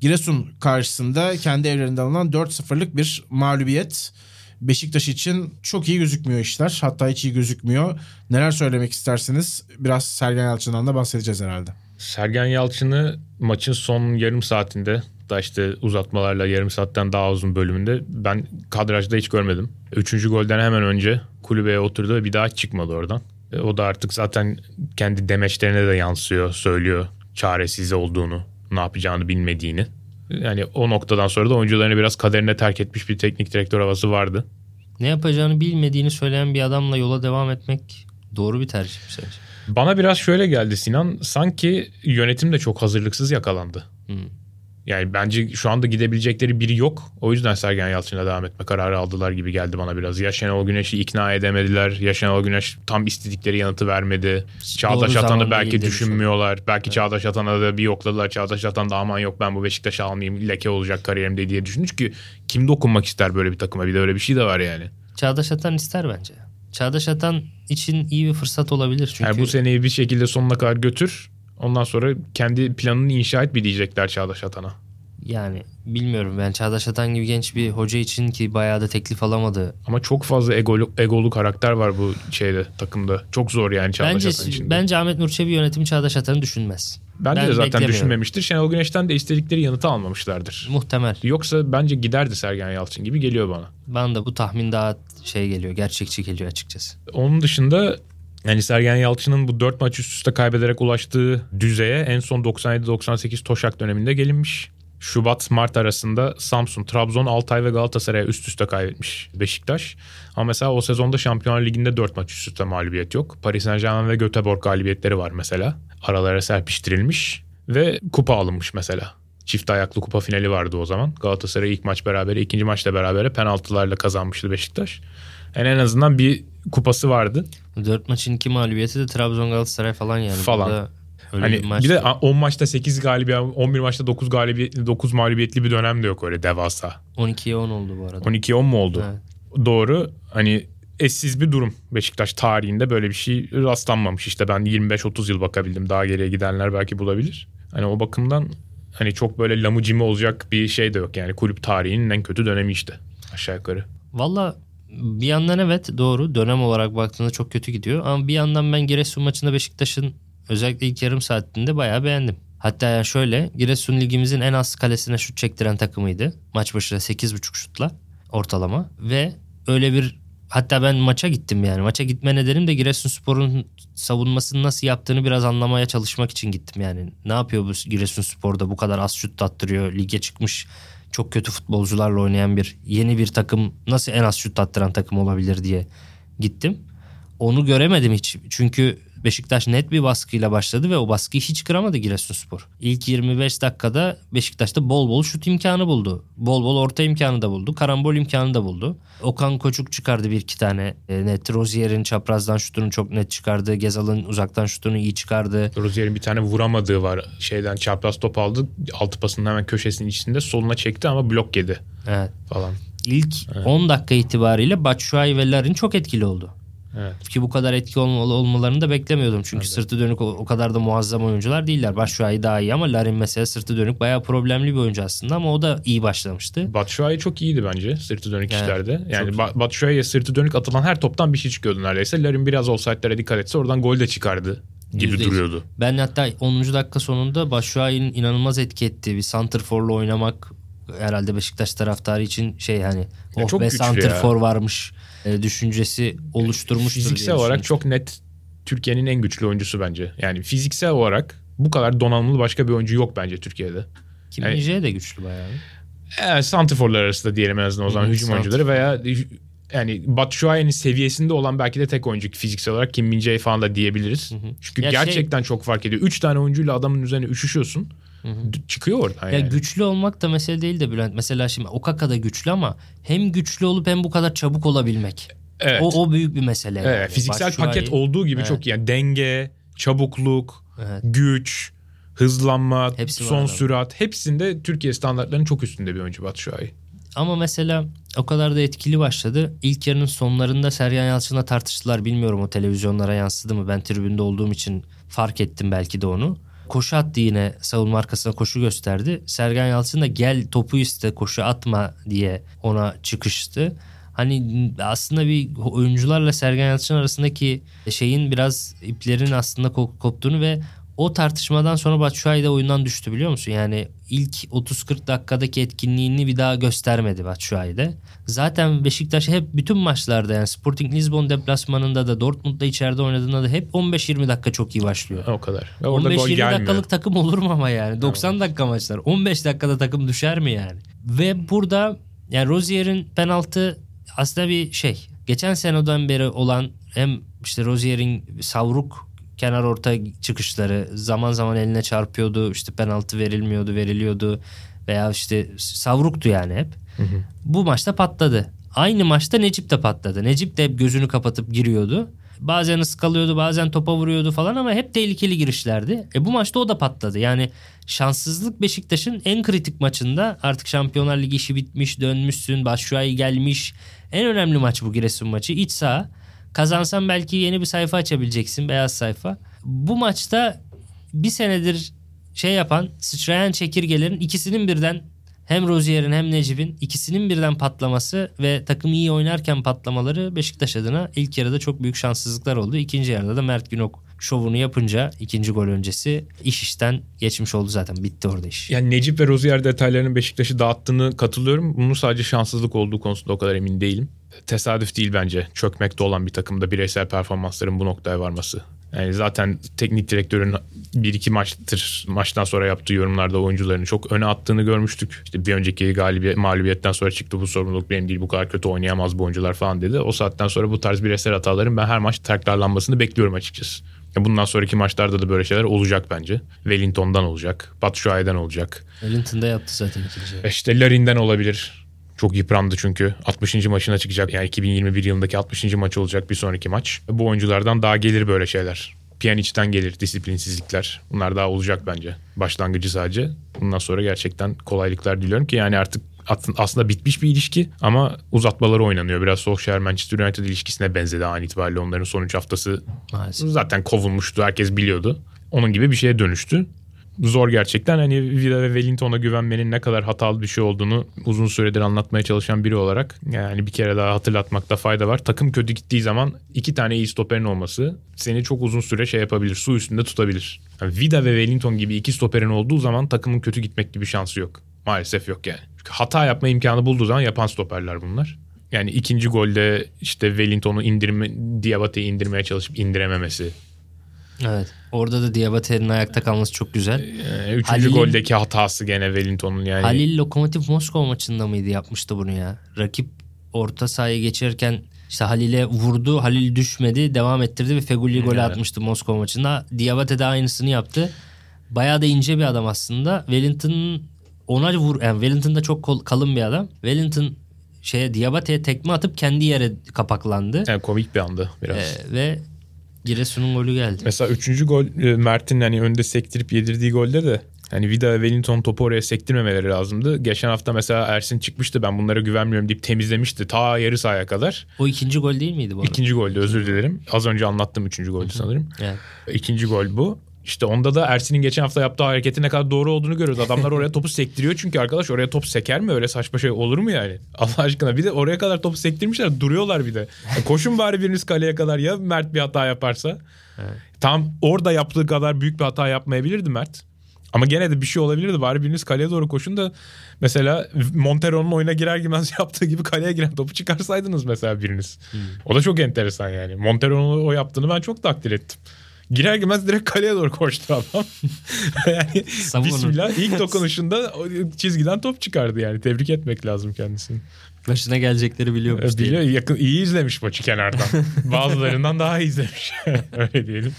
Giresun karşısında kendi evlerinde alınan 4-0'lık bir mağlubiyet. Beşiktaş için çok iyi gözükmüyor işler. Hatta hiç iyi gözükmüyor. Neler söylemek istersiniz? Biraz Sergen Yalçın'dan da bahsedeceğiz herhalde. Sergen Yalçın'ı maçın son yarım saatinde da işte uzatmalarla yarım saatten daha uzun bölümünde ben kadrajda hiç görmedim. Üçüncü golden hemen önce kulübeye oturdu ve bir daha çıkmadı oradan. E, O da artık zaten kendi demeçlerine de yansıyor, söylüyor çaresiz olduğunu, ne yapacağını bilmediğini. Yani o noktadan sonra da oyuncularını biraz kaderine terk etmiş bir teknik direktör havası vardı. Ne yapacağını bilmediğini söyleyen bir adamla yola devam etmek doğru bir tercih mi sence? Bana biraz şöyle geldi Sinan. Sanki yönetim de çok hazırlıksız yakalandı. Hmm. Yani bence şu anda gidebilecekleri biri yok. O yüzden Sergen Yalçın'a devam etme kararı aldılar gibi geldi bana biraz. Ya Şenol Güneş'i ikna edemediler. Ya Şenol Güneş tam istedikleri yanıtı vermedi. Çağdaş Atan'ı belki düşünmüyorlar. Belki Çağdaş Atan'a da bir yokladılar. Çağdaş Atan da aman yok ben bu Beşiktaş'ı almayayım. Leke olacak kariyerimde diye düşündü. Çünkü kim dokunmak ister böyle bir takıma? Bir de öyle bir şey de var yani. Çağdaş Atan ister bence. Çağdaş Atan için iyi bir fırsat olabilir çünkü. Yani bu seneyi bir şekilde sonuna kadar götür. Ondan sonra kendi planını inşa et bir diyecekler Çağdaş Atan'a. Yani bilmiyorum ben Çağdaş Atan gibi genç bir hoca için ki bayağı da teklif alamadı. Ama çok fazla egolu, egolu karakter var bu şeyde takımda. Çok zor yani Çağdaş Bence Atan içinde. bence Ahmet Nur Çebi yönetimi Çağdaş Atan'ı düşünmez. Bence ben de zaten düşünmemiştir. Şenol Güneş'ten de istedikleri yanıtı almamışlardır. Muhtemel. Yoksa bence giderdi Sergen Yalçın gibi geliyor bana. Bana da bu tahmin daha şey geliyor, gerçekçi geliyor açıkçası. Onun dışında yani Sergen Yalçın'ın bu 4 maç üst üste kaybederek ulaştığı düzeye en son 97-98 Toşak döneminde gelinmiş. Şubat-Mart arasında Samsun, Trabzon, Altay ve Galatasaray'a üst üste kaybetmiş Beşiktaş. Ama mesela o sezonda Şampiyonlar Ligi'nde 4 maç üst üste mağlubiyet yok. Paris Saint Germain ve Göteborg galibiyetleri var mesela. Aralara serpiştirilmiş ve kupa alınmış mesela. Çift ayaklı kupa finali vardı o zaman. Galatasaray ilk maç berabere, ikinci maçta berabere penaltılarla kazanmıştı Beşiktaş. Yani en azından bir kupası vardı. Dört maçın iki mağlubiyeti de Trabzon Galatasaray falan yani. Falan. Burada Öyle hani bir maç bir de yok. 10 maçta 8 galibiyet, 11 maçta 9 galibiyet 9 mağlubiyetli bir dönem de yok öyle devasa. 12'ye 10 oldu bu arada. 12'ye 10 mu oldu? Evet. Doğru. Hani eşsiz bir durum. Beşiktaş tarihinde böyle bir şey rastlanmamış. İşte ben 25-30 yıl bakabildim. Daha geriye gidenler belki bulabilir. Hani o bakımdan hani çok böyle lamucimi olacak bir şey de yok. Yani kulüp tarihinin en kötü dönemi işte. Aşağı yukarı. Valla bir yandan evet doğru dönem olarak baktığında çok kötü gidiyor. Ama bir yandan ben Giresun maçında Beşiktaş'ın özellikle ilk yarım saatinde bayağı beğendim. Hatta yani şöyle Giresun ligimizin en az kalesine şut çektiren takımıydı. Maç başına 8.5 şutla ortalama. Ve öyle bir hatta ben maça gittim yani. Maça gitme nedenim de Giresunspor'un savunmasını nasıl yaptığını biraz anlamaya çalışmak için gittim yani. Ne yapıyor bu Giresunspor'da bu kadar az şut attırıyor. Lige çıkmış çok kötü futbolcularla oynayan bir yeni bir takım nasıl en az şut attıran takım olabilir diye gittim. Onu göremedim hiç. Çünkü Beşiktaş net bir baskıyla başladı ve o baskıyı hiç kıramadı Giresunspor. İlk 25 dakikada Beşiktaş'ta bol bol şut imkanı buldu. Bol bol orta imkanı da buldu. Karambol imkanı da buldu. Okan Koçuk çıkardı bir iki tane e, net. Rozier'in çaprazdan şutunu çok net çıkardı. Gezal'ın uzaktan şutunu iyi çıkardı. Rozier'in bir tane vuramadığı var. Şeyden çapraz top aldı. Altı pasının hemen köşesinin içinde soluna çekti ama blok yedi Evet. falan. İlk 10 dakika itibariyle Batshuayi ve Larin çok etkili oldu. Evet. Ki bu kadar etki olmalı olmalarını da beklemiyordum. Çünkü sırtı dönük o, o kadar da muazzam oyuncular değiller. Batshuayi daha iyi ama Larin mesela sırtı dönük bayağı problemli bir oyuncu aslında ama o da iyi başlamıştı. Batshuayi çok iyiydi bence sırtı dönük Evet, işlerde. Yani ba- Batshuayi'ye sırtı dönük atılan her toptan bir şey çıkıyordu neredeyse. Larin biraz offside'lere dikkat etse oradan gol de çıkardı gibi Yüzde yüz. duruyordu. Ben hatta 10. dakika sonunda Batshuayi'nin inanılmaz etki ettiği bir santrforla oynamak herhalde Beşiktaş taraftarı için şey hani oh çok be santrfor varmış düşüncesi oluşturmuştur Fiziksel olarak çok net Türkiye'nin en güçlü oyuncusu bence. Yani fiziksel olarak bu kadar donanımlı başka bir oyuncu yok bence Türkiye'de. Kim yani- de güçlü bayağı. Evet, santiforlar arasında diyelim en azından o zaman Hı, hücum oyuncuları veya yani Batshuayi'nin seviyesinde olan belki de tek oyuncu fiziksel olarak Kim Min-jae falan da diyebiliriz. Çünkü Ya şey- gerçekten çok fark ediyor. Üç tane oyuncuyla adamın üzerine üşüşüyorsun. D- Çıkıyor oradan Ya yani. güçlü olmak da mesele değil de Bülent. Mesela şimdi Okaka da güçlü ama hem güçlü olup hem bu kadar çabuk olabilmek. evet. O, o büyük bir mesele. Evet, yani. fiziksel Batshuayi- paket olduğu gibi Evet. çok iyi. Yani denge, çabukluk, Evet. güç, hızlanma, Hepsi son sürat hepsinde Türkiye standartlarının çok üstünde bir oyuncu Batshuayi. Ama mesela o kadar da etkili başladı. İlk yarının sonlarında Sergen Yalçın'la tartıştılar. Bilmiyorum o televizyonlara yansıdı mı? Ben tribünde olduğum için fark ettim belki de onu. Koşu attı yine savunma arkasına koşu gösterdi. Sergen Yalçın da gel topu iste koşu atma diye ona çıkıştı. Hani aslında bir oyuncularla Sergen Yalçın arasındaki şeyin biraz iplerin aslında ko- koptuğunu ve o tartışmadan sonra Batshuayi de oyundan düştü biliyor musun? Yani ilk 30-40 dakikadaki etkinliğini bir daha göstermedi Batshuayi de. Zaten Beşiktaş hep bütün maçlarda yani Sporting Lisbon deplasmanında da Dortmund'da içeride oynadığında da hep 15-20 dakika çok iyi başlıyor. O kadar. Ve orada gol 15-20 gelmiyor. dakikalık takım olur mu ama yani? 90 dakika maçlar. 15 dakikada takım düşer mi yani? Ve burada yani Rozier'in penaltı aslında bir şey. Geçen seneden beri olan hem işte Rozier'in savruk kenar orta çıkışları zaman zaman eline çarpıyordu. işte penaltı verilmiyordu, veriliyordu veya işte savruktu yani hep. Bu maçta patladı. Aynı maçta Necip de patladı. Necip de hep gözünü kapatıp giriyordu. Bazen ıskalıyordu bazen topa vuruyordu falan ama hep tehlikeli girişlerdi. E bu maçta o da patladı. Yani şanssızlık Beşiktaş'ın en kritik maçında artık Şampiyonlar Ligi işi bitmiş dönmüşsün Başşuay gelmiş. En önemli maç bu Giresun maçı iç saha. Kazansan belki yeni bir sayfa açabileceksin beyaz sayfa. Bu maçta bir senedir şey yapan sıçrayan çekirgelerin ikisinin birden hem Rozier'in hem Necip'in ikisinin birden patlaması ve takım iyi oynarken patlamaları Beşiktaş adına ilk yarıda çok büyük şanssızlıklar oldu. İkinci yarıda da Mert Günok şovunu yapınca ikinci gol öncesi iş işten geçmiş oldu zaten. Bitti orada iş. Yani Necip ve Rozier detaylarının Beşiktaş'ı dağıttığını katılıyorum. Bunun sadece şanssızlık olduğu konusunda o kadar emin değilim. Tesadüf değil bence. Çökmekte olan bir takımda bireysel performansların bu noktaya varması. Yani zaten teknik direktörün bir iki maçtır maçtan sonra yaptığı yorumlarda oyuncularını çok öne attığını görmüştük. İşte bir önceki galibiyet, mağlubiyetten sonra çıktı bu sorumluluk benim değil bu kadar kötü oynayamaz bu oyuncular falan dedi. O saatten sonra bu tarz bireysel hataların ben her maç tekrarlanmasını bekliyorum açıkçası. Bundan sonraki maçlarda da böyle şeyler olacak bence. Wellington'dan olacak. Batshuayi'den olacak. Wellington'da yaptı zaten ikinci. İşte Larin'den olabilir. Çok yıprandı çünkü. 60. maçına çıkacak. Yani 2021 yılındaki 60. maç olacak bir sonraki maç. Bu oyunculardan daha gelir böyle şeyler. Pjanic'ten gelir disiplinsizlikler. Bunlar daha olacak bence. Başlangıcı sadece. Bundan sonra gerçekten kolaylıklar diliyorum ki yani artık aslında bitmiş bir ilişki ama uzatmaları oynanıyor. Biraz Solskjaer Manchester United ilişkisine benzedi an itibariyle onların son 3 haftası Maalesef. zaten kovulmuştu. Herkes biliyordu. Onun gibi bir şeye dönüştü. Zor gerçekten. Hani Vida ve Wellington'a güvenmenin ne kadar hatalı bir şey olduğunu uzun süredir anlatmaya çalışan biri olarak yani bir kere daha hatırlatmakta fayda var. Takım kötü gittiği zaman iki tane iyi stoperin olması seni çok uzun süre şey yapabilir. Su üstünde tutabilir. Yani Vida ve Wellington gibi iki stoperin olduğu zaman takımın kötü gitmek gibi şansı yok. Maalesef yok yani. Çünkü hata yapma imkanı bulduğu zaman yapan stoperler bunlar. Yani ikinci golde işte Wellington'u indirme, Diabate'yi indirmeye çalışıp indirememesi. Evet. Orada da Diabate'nin ayakta kalması çok güzel. Ee, üçüncü Halil'in- goldeki hatası gene Wellington'un yani. Halil Lokomotiv Moskova maçında mıydı yapmıştı bunu ya? Rakip orta sahaya geçerken işte Halil'e vurdu. Halil düşmedi. Devam ettirdi ve Feguli golü Evet. atmıştı Moskova maçında. Diabate de aynısını yaptı. Bayağı da ince bir adam aslında. Wellington ona vur yani Wellington da çok kol- kalın bir adam. Wellington şeye Diabate'ye tekme atıp kendi yere kapaklandı. Yani komik bir andı biraz. Ee, ve Giresun'un golü geldi. Mesela üçüncü gol e, Mert'in hani önde sektirip yedirdiği golde de hani Vida ve Wellington topu oraya sektirmemeleri lazımdı. Geçen hafta mesela Ersin çıkmıştı ben bunlara güvenmiyorum deyip temizlemişti ta yarı sahaya kadar. O ikinci gol değil miydi bu arada? İkinci golde özür dilerim. Az önce anlattım üçüncü golde sanırım. Evet. İkinci gol bu. İşte onda da Ersin'in geçen hafta yaptığı hareketin ne kadar doğru olduğunu görüyoruz. Adamlar oraya topu sektiriyor çünkü arkadaş oraya top seker mi? Öyle saçma şey olur mu yani? Allah aşkına bir de oraya kadar topu sektirmişler duruyorlar bir de. Ya koşun bari biriniz kaleye kadar ya Mert bir hata yaparsa. Tam orada yaptığı kadar büyük bir hata yapmayabilirdi Mert. Ama gene de bir şey olabilirdi. Bari biriniz kaleye doğru koşun da mesela Montero'nun oyuna girer girmez yaptığı gibi kaleye giren topu çıkarsaydınız mesela biriniz. O da çok enteresan yani. Montero'nun o yaptığını ben çok takdir ettim. Girer girmez direkt kaleye doğru koştu adam. yani bismillah ilk dokunuşunda çizgiden top çıkardı yani. Tebrik etmek lazım kendisini. Başına gelecekleri biliyormuş diye. Biliyor, yakın, iyi izlemiş maçı kenardan. Bazılarından daha iyi izlemiş. Öyle diyelim.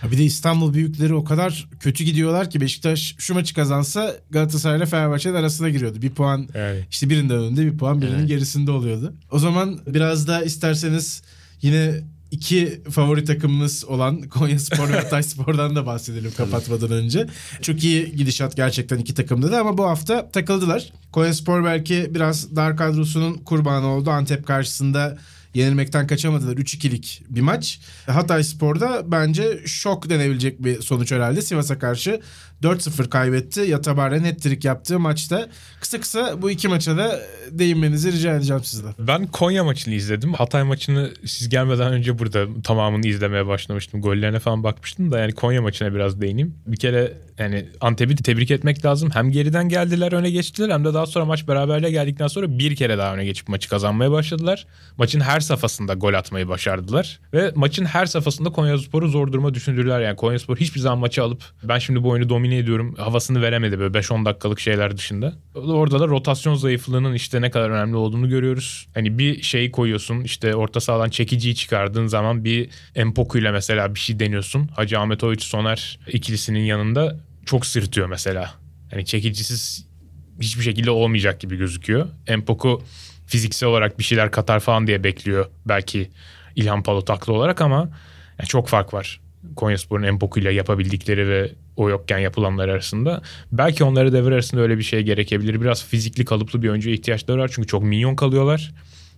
Ha Bir de İstanbul büyükleri o kadar kötü gidiyorlar ki Beşiktaş şu maçı kazansa Galatasaray ile Fenerbahçe'nin arasına giriyordu. Bir puan Yani. işte birinde önünde bir puan birinin Evet. gerisinde oluyordu. O zaman biraz da isterseniz yine iki favori takımımız olan Konya Spor ve Hatay Spor'dan da bahsedelim kapatmadan önce. Çok iyi gidişat gerçekten iki takımda da ama bu hafta takıldılar. Konya Spor belki biraz dar kadrosunun kurbanı oldu. Antep karşısında yenilmekten kaçamadılar. 3-2'lik bir maç. Hatay Spor'da bence şok denebilecek bir sonuç herhalde. Sivas'a karşı 4-0 kaybetti. Yatabare net yaptığı maçta. Kısa kısa bu iki maça da değinmenizi rica edeceğim sizden. Ben Konya maçını izledim. Hatay maçını siz gelmeden önce burada tamamını izlemeye başlamıştım. Gollerine falan bakmıştım da yani Konya maçına biraz değineyim. Bir kere yani Antep'i tebrik etmek lazım. Hem geriden geldiler öne geçtiler hem de daha sonra maç beraberliğe geldikten sonra bir kere daha öne geçip maçı kazanmaya başladılar. Maçın her safhasında gol atmayı başardılar. Ve maçın her safhasında Konyaspor'u zor duruma düşündürdüler. Yani Konyaspor hiçbir zaman maçı alıp ben şimdi bu oyunu domine ediyorum havasını veremedi böyle 5-10 dakikalık şeyler dışında. Orada da rotasyon zayıflığının işte ne kadar önemli olduğunu görüyoruz. Hani bir şeyi koyuyorsun işte orta sahadan çekiciyi çıkardığın zaman bir Empoku ile mesela bir şey deniyorsun. Hacı Ahmet Oğuç Soner ikilisinin yanında çok sırtıyor mesela. Hani çekicisiz hiçbir şekilde olmayacak gibi gözüküyor. Empoku fiziksel olarak bir şeyler katar falan diye bekliyor belki İlhan Palut haklı olarak ama yani çok fark var. Konyaspor'un Empoku ile yapabildikleri ve o yokken yapılanlar arasında. Belki onlara devre arasında öyle bir şey gerekebilir. Biraz fizikli kalıplı bir oyuncuya ihtiyaçları var. Çünkü çok minyon kalıyorlar.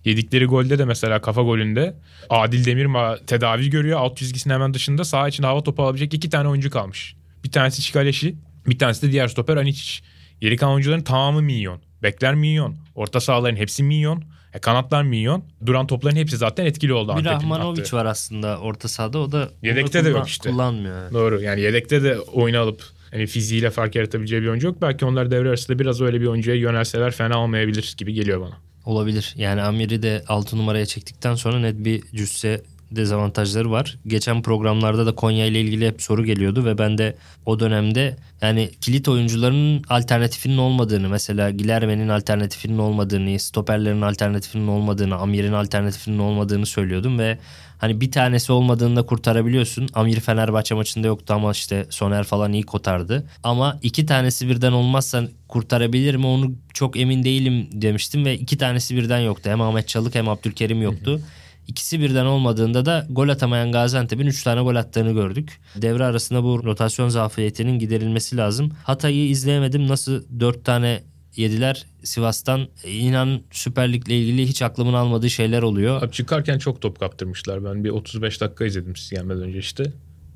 Yedikleri golde de mesela kafa golünde Adil Demir tedavi görüyor. Alt çizgisinin hemen dışında sağ içinde hava topu alabilecek iki tane oyuncu kalmış. Bir tanesi Çikaleşi, bir tanesi de diğer stoper Aniçic. Geri kalan oyuncuların tamamı minyon. Bekler minyon. Orta sahaların hepsi minyon. E, kanatlar minyon. Duran topların hepsi zaten etkili oldu. Bir Rahmanovic var aslında orta sahada. O da Yedekte de yok işte. Kullanmıyor. yani. Doğru. Yani yedekte de oyunu alıp hani fiziğiyle fark yaratabileceği bir oyuncu yok. Belki onlar devre arasında biraz öyle bir oyuncuya yönelseler fena olmayabilir gibi geliyor bana. Olabilir. Yani Amir'i de 6 numaraya çektikten sonra net bir cüsse dezavantajları var. Geçen programlarda da Konya ile ilgili hep soru geliyordu ve ben de o dönemde yani kilit oyuncuların alternatifinin olmadığını mesela Gilerme'nin alternatifinin olmadığını, stoperlerin alternatifinin olmadığını, Amir'in alternatifinin olmadığını söylüyordum ve hani bir tanesi olmadığında kurtarabiliyorsun. Amir Fenerbahçe maçında yoktu ama işte Soner falan iyi kotardı. Ama iki tanesi birden olmazsa kurtarabilir mi onu çok emin değilim demiştim ve iki tanesi birden yoktu. Hem Ahmet Çalık hem Abdülkerim yoktu. İkisi birden olmadığında da gol atamayan Gaziantep'in 3 tane gol attığını gördük. Devre arasında bu rotasyon zafiyetinin giderilmesi lazım. Hatay'ı izleyemedim. Nasıl 4 tane yediler Sivas'tan. İnan Süper Lig'le ilgili hiç aklımın almadığı şeyler oluyor. Abi çıkarken çok top kaptırmışlar. Ben bir 35 dakika izledim siz gelmeden önce işte.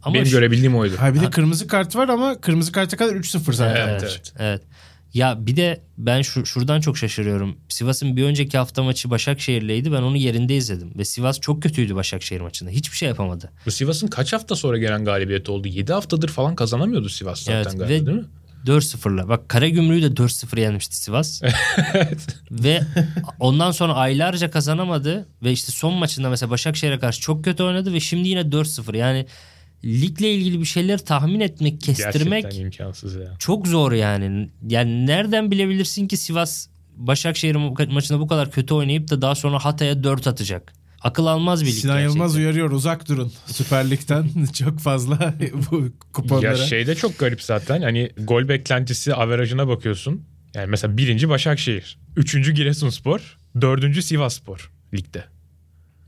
Ama Benim şu- görebildiğim oydu. Ha bir de kırmızı kart var ama kırmızı karta kadar 3-0 zaten. Evet, Evet, evet. Evet. Ya bir de ben şu, şuradan çok şaşırıyorum. Sivas'ın bir önceki hafta maçı Başakşehir'leydi. Ben onu yerinde izledim. Ve Sivas çok kötüydü Başakşehir maçında. Hiçbir şey yapamadı. Bu Sivas'ın kaç hafta sonra gelen galibiyeti oldu? 7 haftadır falan kazanamıyordu Sivas zaten Evet, galiba ve- değil mi? 4-0'la. Bak Karagümrük'ü de 4-0 yenmişti Sivas. ve ondan sonra aylarca kazanamadı. Ve işte son maçında mesela Başakşehir'e karşı çok kötü oynadı. Ve şimdi yine 4-0. Yani ligle ilgili bir şeyleri tahmin etmek, kestirmek Gerçekten imkansız ya. çok zor yani. Yani nereden bilebilirsin ki Sivas Başakşehir ma- maçında bu kadar kötü oynayıp da daha sonra Hatay'a 4 atacak. Akıl almaz bir lig Sinan Yılmaz uyarıyor uzak durun Süper Lig'den çok fazla bu kuponlara. Ya şey de çok garip zaten. Hani gol beklentisi averajına bakıyorsun. Yani mesela birinci Başakşehir. Üçüncü Giresunspor. Dördüncü Sivasspor ligde.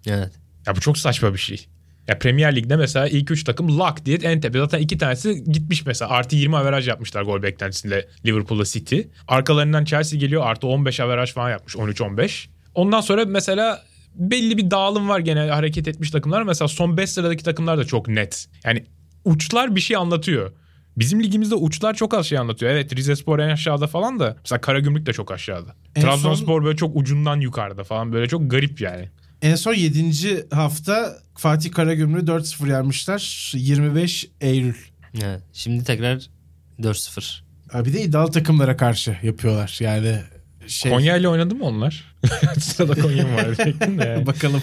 Evet. Ya bu çok saçma bir şey. Ya Premier Lig'de mesela ilk üç takım lock diye en tepe. Zaten iki tanesi gitmiş mesela. Artı 20 averaj yapmışlar gol beklentisinde Liverpool'la City. Arkalarından Chelsea geliyor. Artı 15 averaj falan yapmış. 13-15. Ondan sonra mesela belli bir dağılım var gene hareket etmiş takımlar. Mesela son 5 sıradaki takımlar da çok net. Yani uçlar bir şey anlatıyor. Bizim ligimizde uçlar çok az şey anlatıyor. Evet Rizespor en aşağıda falan da. Mesela Karagümrük de çok aşağıda. En Trabzonspor böyle çok ucundan yukarıda falan. Böyle çok garip yani. En son 7. hafta Fatih Karagümrük'ü 4-0 yenmişler. 25 Eylül. evet. Şimdi tekrar 4-0. Ha, Bir de iddialı takımlara karşı yapıyorlar. Yani şey Konya ile oynadı mı onlar? Sırada Konya mı var yani. bakalım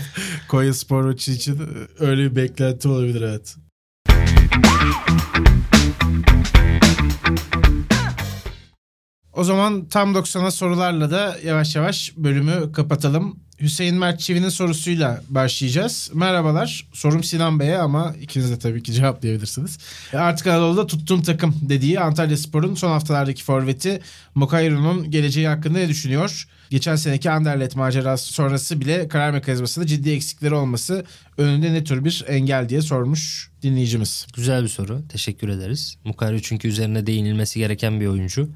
Konya Spor maçı için öyle bir beklenti olabilir evet. O zaman tam 90'a sorularla da yavaş yavaş bölümü kapatalım. Hüseyin Mert Çivi'nin sorusuyla başlayacağız. Merhabalar. Sorum Sinan Bey'e ama ikiniz de tabii ki cevaplayabilirsiniz. Artık Anadolu'da tuttuğum takım dediği Antalya Spor'un son haftalardaki forveti Mokayro'nun geleceği hakkında ne düşünüyor? Geçen seneki Anderlet macerası sonrası bile karar mekanizmasında ciddi eksikleri olması önünde ne tür bir engel diye sormuş dinleyicimiz. Güzel bir soru. Teşekkür ederiz. Mukarri çünkü üzerine değinilmesi gereken bir oyuncu.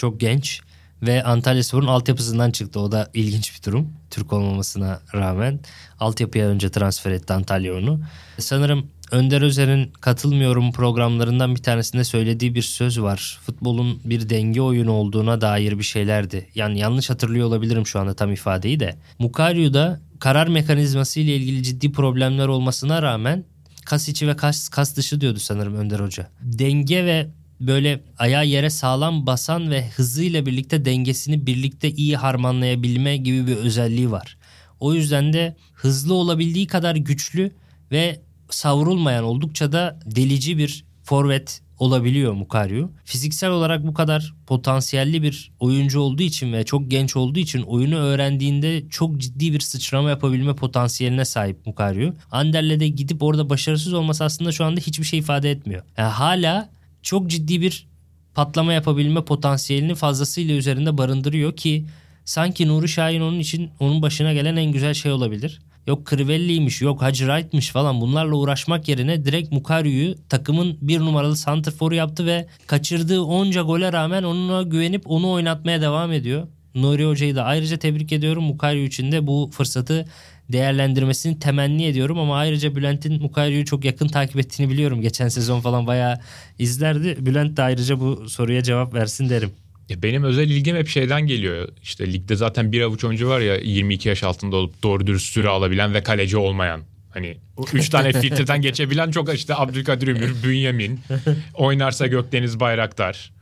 Çok genç ve Antalya Spor'un altyapısından çıktı. O da ilginç bir durum. Türk olmamasına rağmen. Altyapıya önce transfer etti Antalya onu. Sanırım Önder Özer'in katılmıyorum programlarından bir tanesinde söylediği bir söz var. Futbolun bir denge oyunu olduğuna dair bir şeylerdi. Yani yanlış hatırlıyor olabilirim şu anda tam ifadeyi de. Mukaryu'da karar mekanizması ile ilgili ciddi problemler olmasına rağmen kas içi ve kas, kas dışı diyordu sanırım Önder Hoca. Denge ve böyle ayağı yere sağlam basan ve hızıyla birlikte dengesini birlikte iyi harmanlayabilme gibi bir özelliği var. O yüzden de hızlı olabildiği kadar güçlü ve savrulmayan oldukça da delici bir forvet olabiliyor Mukaryu. Fiziksel olarak bu kadar potansiyelli bir oyuncu olduğu için ve çok genç olduğu için oyunu öğrendiğinde çok ciddi bir sıçrama yapabilme potansiyeline sahip Mukaryu. Anderle'de gidip orada başarısız olması aslında şu anda hiçbir şey ifade etmiyor. Yani hala çok ciddi bir patlama yapabilme potansiyelini fazlasıyla üzerinde barındırıyor ki sanki Nuri Şahin onun için onun başına gelen en güzel şey olabilir. Yok Crivelli'ymiş yok Hacı Wright'mış falan bunlarla uğraşmak yerine direkt Mukaryu'yu takımın bir numaralı santrforu yaptı ve kaçırdığı onca gole rağmen onunla güvenip onu oynatmaya devam ediyor. Nuri Hoca'yı da ayrıca tebrik ediyorum. Mukaryu için de bu fırsatı değerlendirmesini temenni ediyorum ama ayrıca Bülent'in Mukaryu'yu çok yakın takip ettiğini biliyorum. Geçen sezon falan bayağı izlerdi. Bülent de ayrıca bu soruya cevap versin derim. Benim özel ilgim hep şeyden geliyor. İşte ligde zaten bir avuç oyuncu var ya 22 yaş altında olup doğru dürüst süre alabilen ve kaleci olmayan. Hani üç tane filtreden geçebilen çok işte Abdülkadir Ümür, Bünyamin, oynarsa Gökdeniz Bayraktar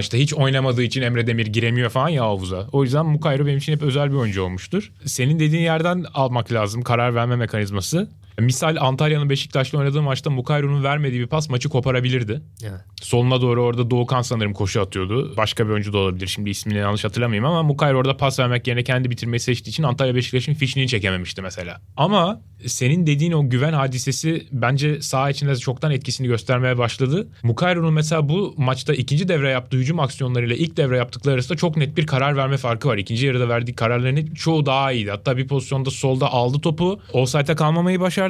işte hiç oynamadığı için Emre Demir giremiyor falan ya havuza. O yüzden Mukayro benim için hep özel bir oyuncu olmuştur. Senin dediğin yerden almak lazım karar verme mekanizması. Misal Antalya'nın Beşiktaş'la oynadığı maçta Mukayro'nun vermediği bir pas maçı koparabilirdi. Evet. Soluna doğru orada Doğukan sanırım koşu atıyordu. Başka bir oyuncu da olabilir. Şimdi ismini yanlış hatırlamayayım ama Mukayro orada pas vermek yerine kendi bitirmeyi seçtiği için Antalya Beşiktaş'ın fişini çekememişti mesela. Ama senin dediğin o güven hadisesi bence saha içinde çoktan etkisini göstermeye başladı. Mukayro'nun mesela bu maçta ikinci devre yaptığı hücum aksiyonlarıyla ilk devre yaptıkları arasında çok net bir karar verme farkı var. İkinci yarıda verdiği kararların çoğu daha iyiydi. Hatta bir pozisyonda solda aldı topu. Offside'a kalmamayı başardı.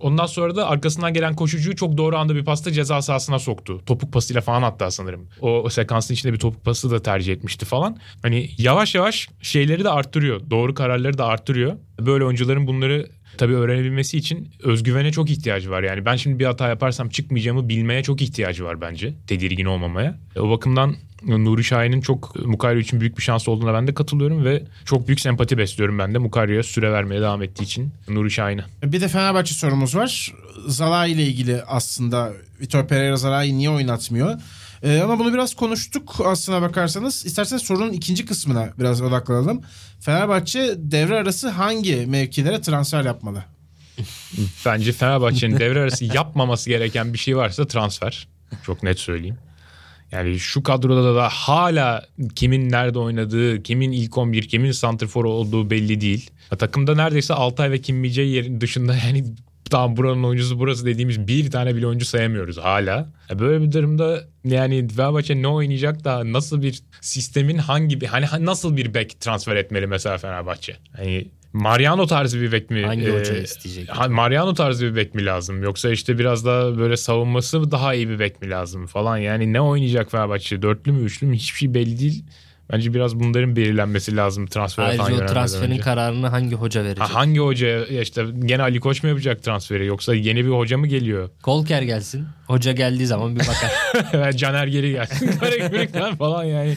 Ondan sonra da arkasından gelen koşucuyu çok doğru anda bir pasta ceza sahasına soktu. Topuk pasıyla falan hatta sanırım. O, o sekansın içinde bir topuk pası da tercih etmişti falan. Hani yavaş yavaş şeyleri de arttırıyor. Doğru kararları da arttırıyor. Böyle oyuncuların bunları tabii öğrenebilmesi için özgüvene çok ihtiyacı var. Yani ben şimdi bir hata yaparsam çıkmayacağımı bilmeye çok ihtiyacı var bence. Tedirgin olmamaya. O bakımdan Nuri Şahin'in çok Mukayro için büyük bir şans olduğuna ben de katılıyorum ve çok büyük sempati besliyorum ben de Mukayro'ya süre vermeye devam ettiği için Nuri Şahin'e. Bir de Fenerbahçe sorumuz var. Zalai ile ilgili aslında Vitor Pereira Zalai niye oynatmıyor? Ee, ama bunu biraz konuştuk aslına bakarsanız. İsterseniz sorunun ikinci kısmına biraz odaklanalım. Fenerbahçe devre arası hangi mevkilere transfer yapmalı? Bence Fenerbahçe'nin devre arası yapmaması gereken bir şey varsa transfer. Çok net söyleyeyim. Yani şu kadroda da hala kimin nerede oynadığı, kimin ilk 11, kimin santrfor olduğu belli değil. Ya, takımda neredeyse Altay ve Kim Mice yerin dışında yani tamam buranın oyuncusu burası dediğimiz bir tane bile oyuncu sayamıyoruz hala. Ya, böyle bir durumda yani Fenerbahçe ne oynayacak da nasıl bir sistemin hangi bir hani nasıl bir bek transfer etmeli mesela Fenerbahçe? Hani Mariano tarzı bir bek mi? Hangi hoca isteyecek? ha- Mariano tarzı bir bek mi lazım? Yoksa işte biraz daha böyle savunması daha iyi bir bek mi lazım falan. Yani ne oynayacak Fenerbahçe? Dörtlü mü üçlü mü hiçbir şey belli değil. Bence biraz bunların belirlenmesi lazım transfer Ayrıca o transferin önce. kararını hangi hoca verecek? Ha, hangi hoca işte gene Ali Koç mu yapacak transferi yoksa yeni bir hoca mı geliyor? Kolker gelsin. Hoca geldiği zaman bir bakar. Caner geri gelsin. Karagümrük'ten falan yani.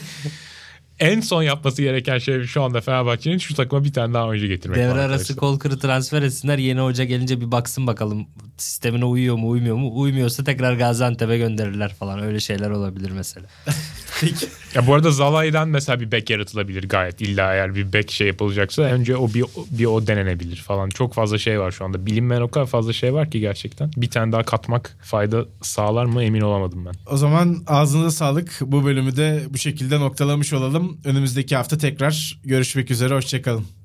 En son yapması gereken şey şu anda Fenerbahçe'nin şu takıma bir tane daha oyuncu getirmek. Devre arası arkadaşlar. Kolkır'ı transfer etsinler. Yeni hoca gelince bir baksın bakalım sistemine uyuyor mu uymuyor mu? Uymuyorsa tekrar Gaziantep'e gönderirler falan. Öyle şeyler olabilir mesela. Ya bu arada Zalai'den mesela bir bek yaratılabilir gayet. İlla eğer bir bek şey yapılacaksa önce o bir, bir o denenebilir falan. Çok fazla şey var şu anda. Bilinmeyen o kadar fazla şey var ki gerçekten. Bir tane daha katmak fayda sağlar mı emin olamadım ben. O zaman ağzınıza sağlık. Bu bölümü de bu şekilde noktalamış olalım. Önümüzdeki hafta tekrar görüşmek üzere. Hoşçakalın.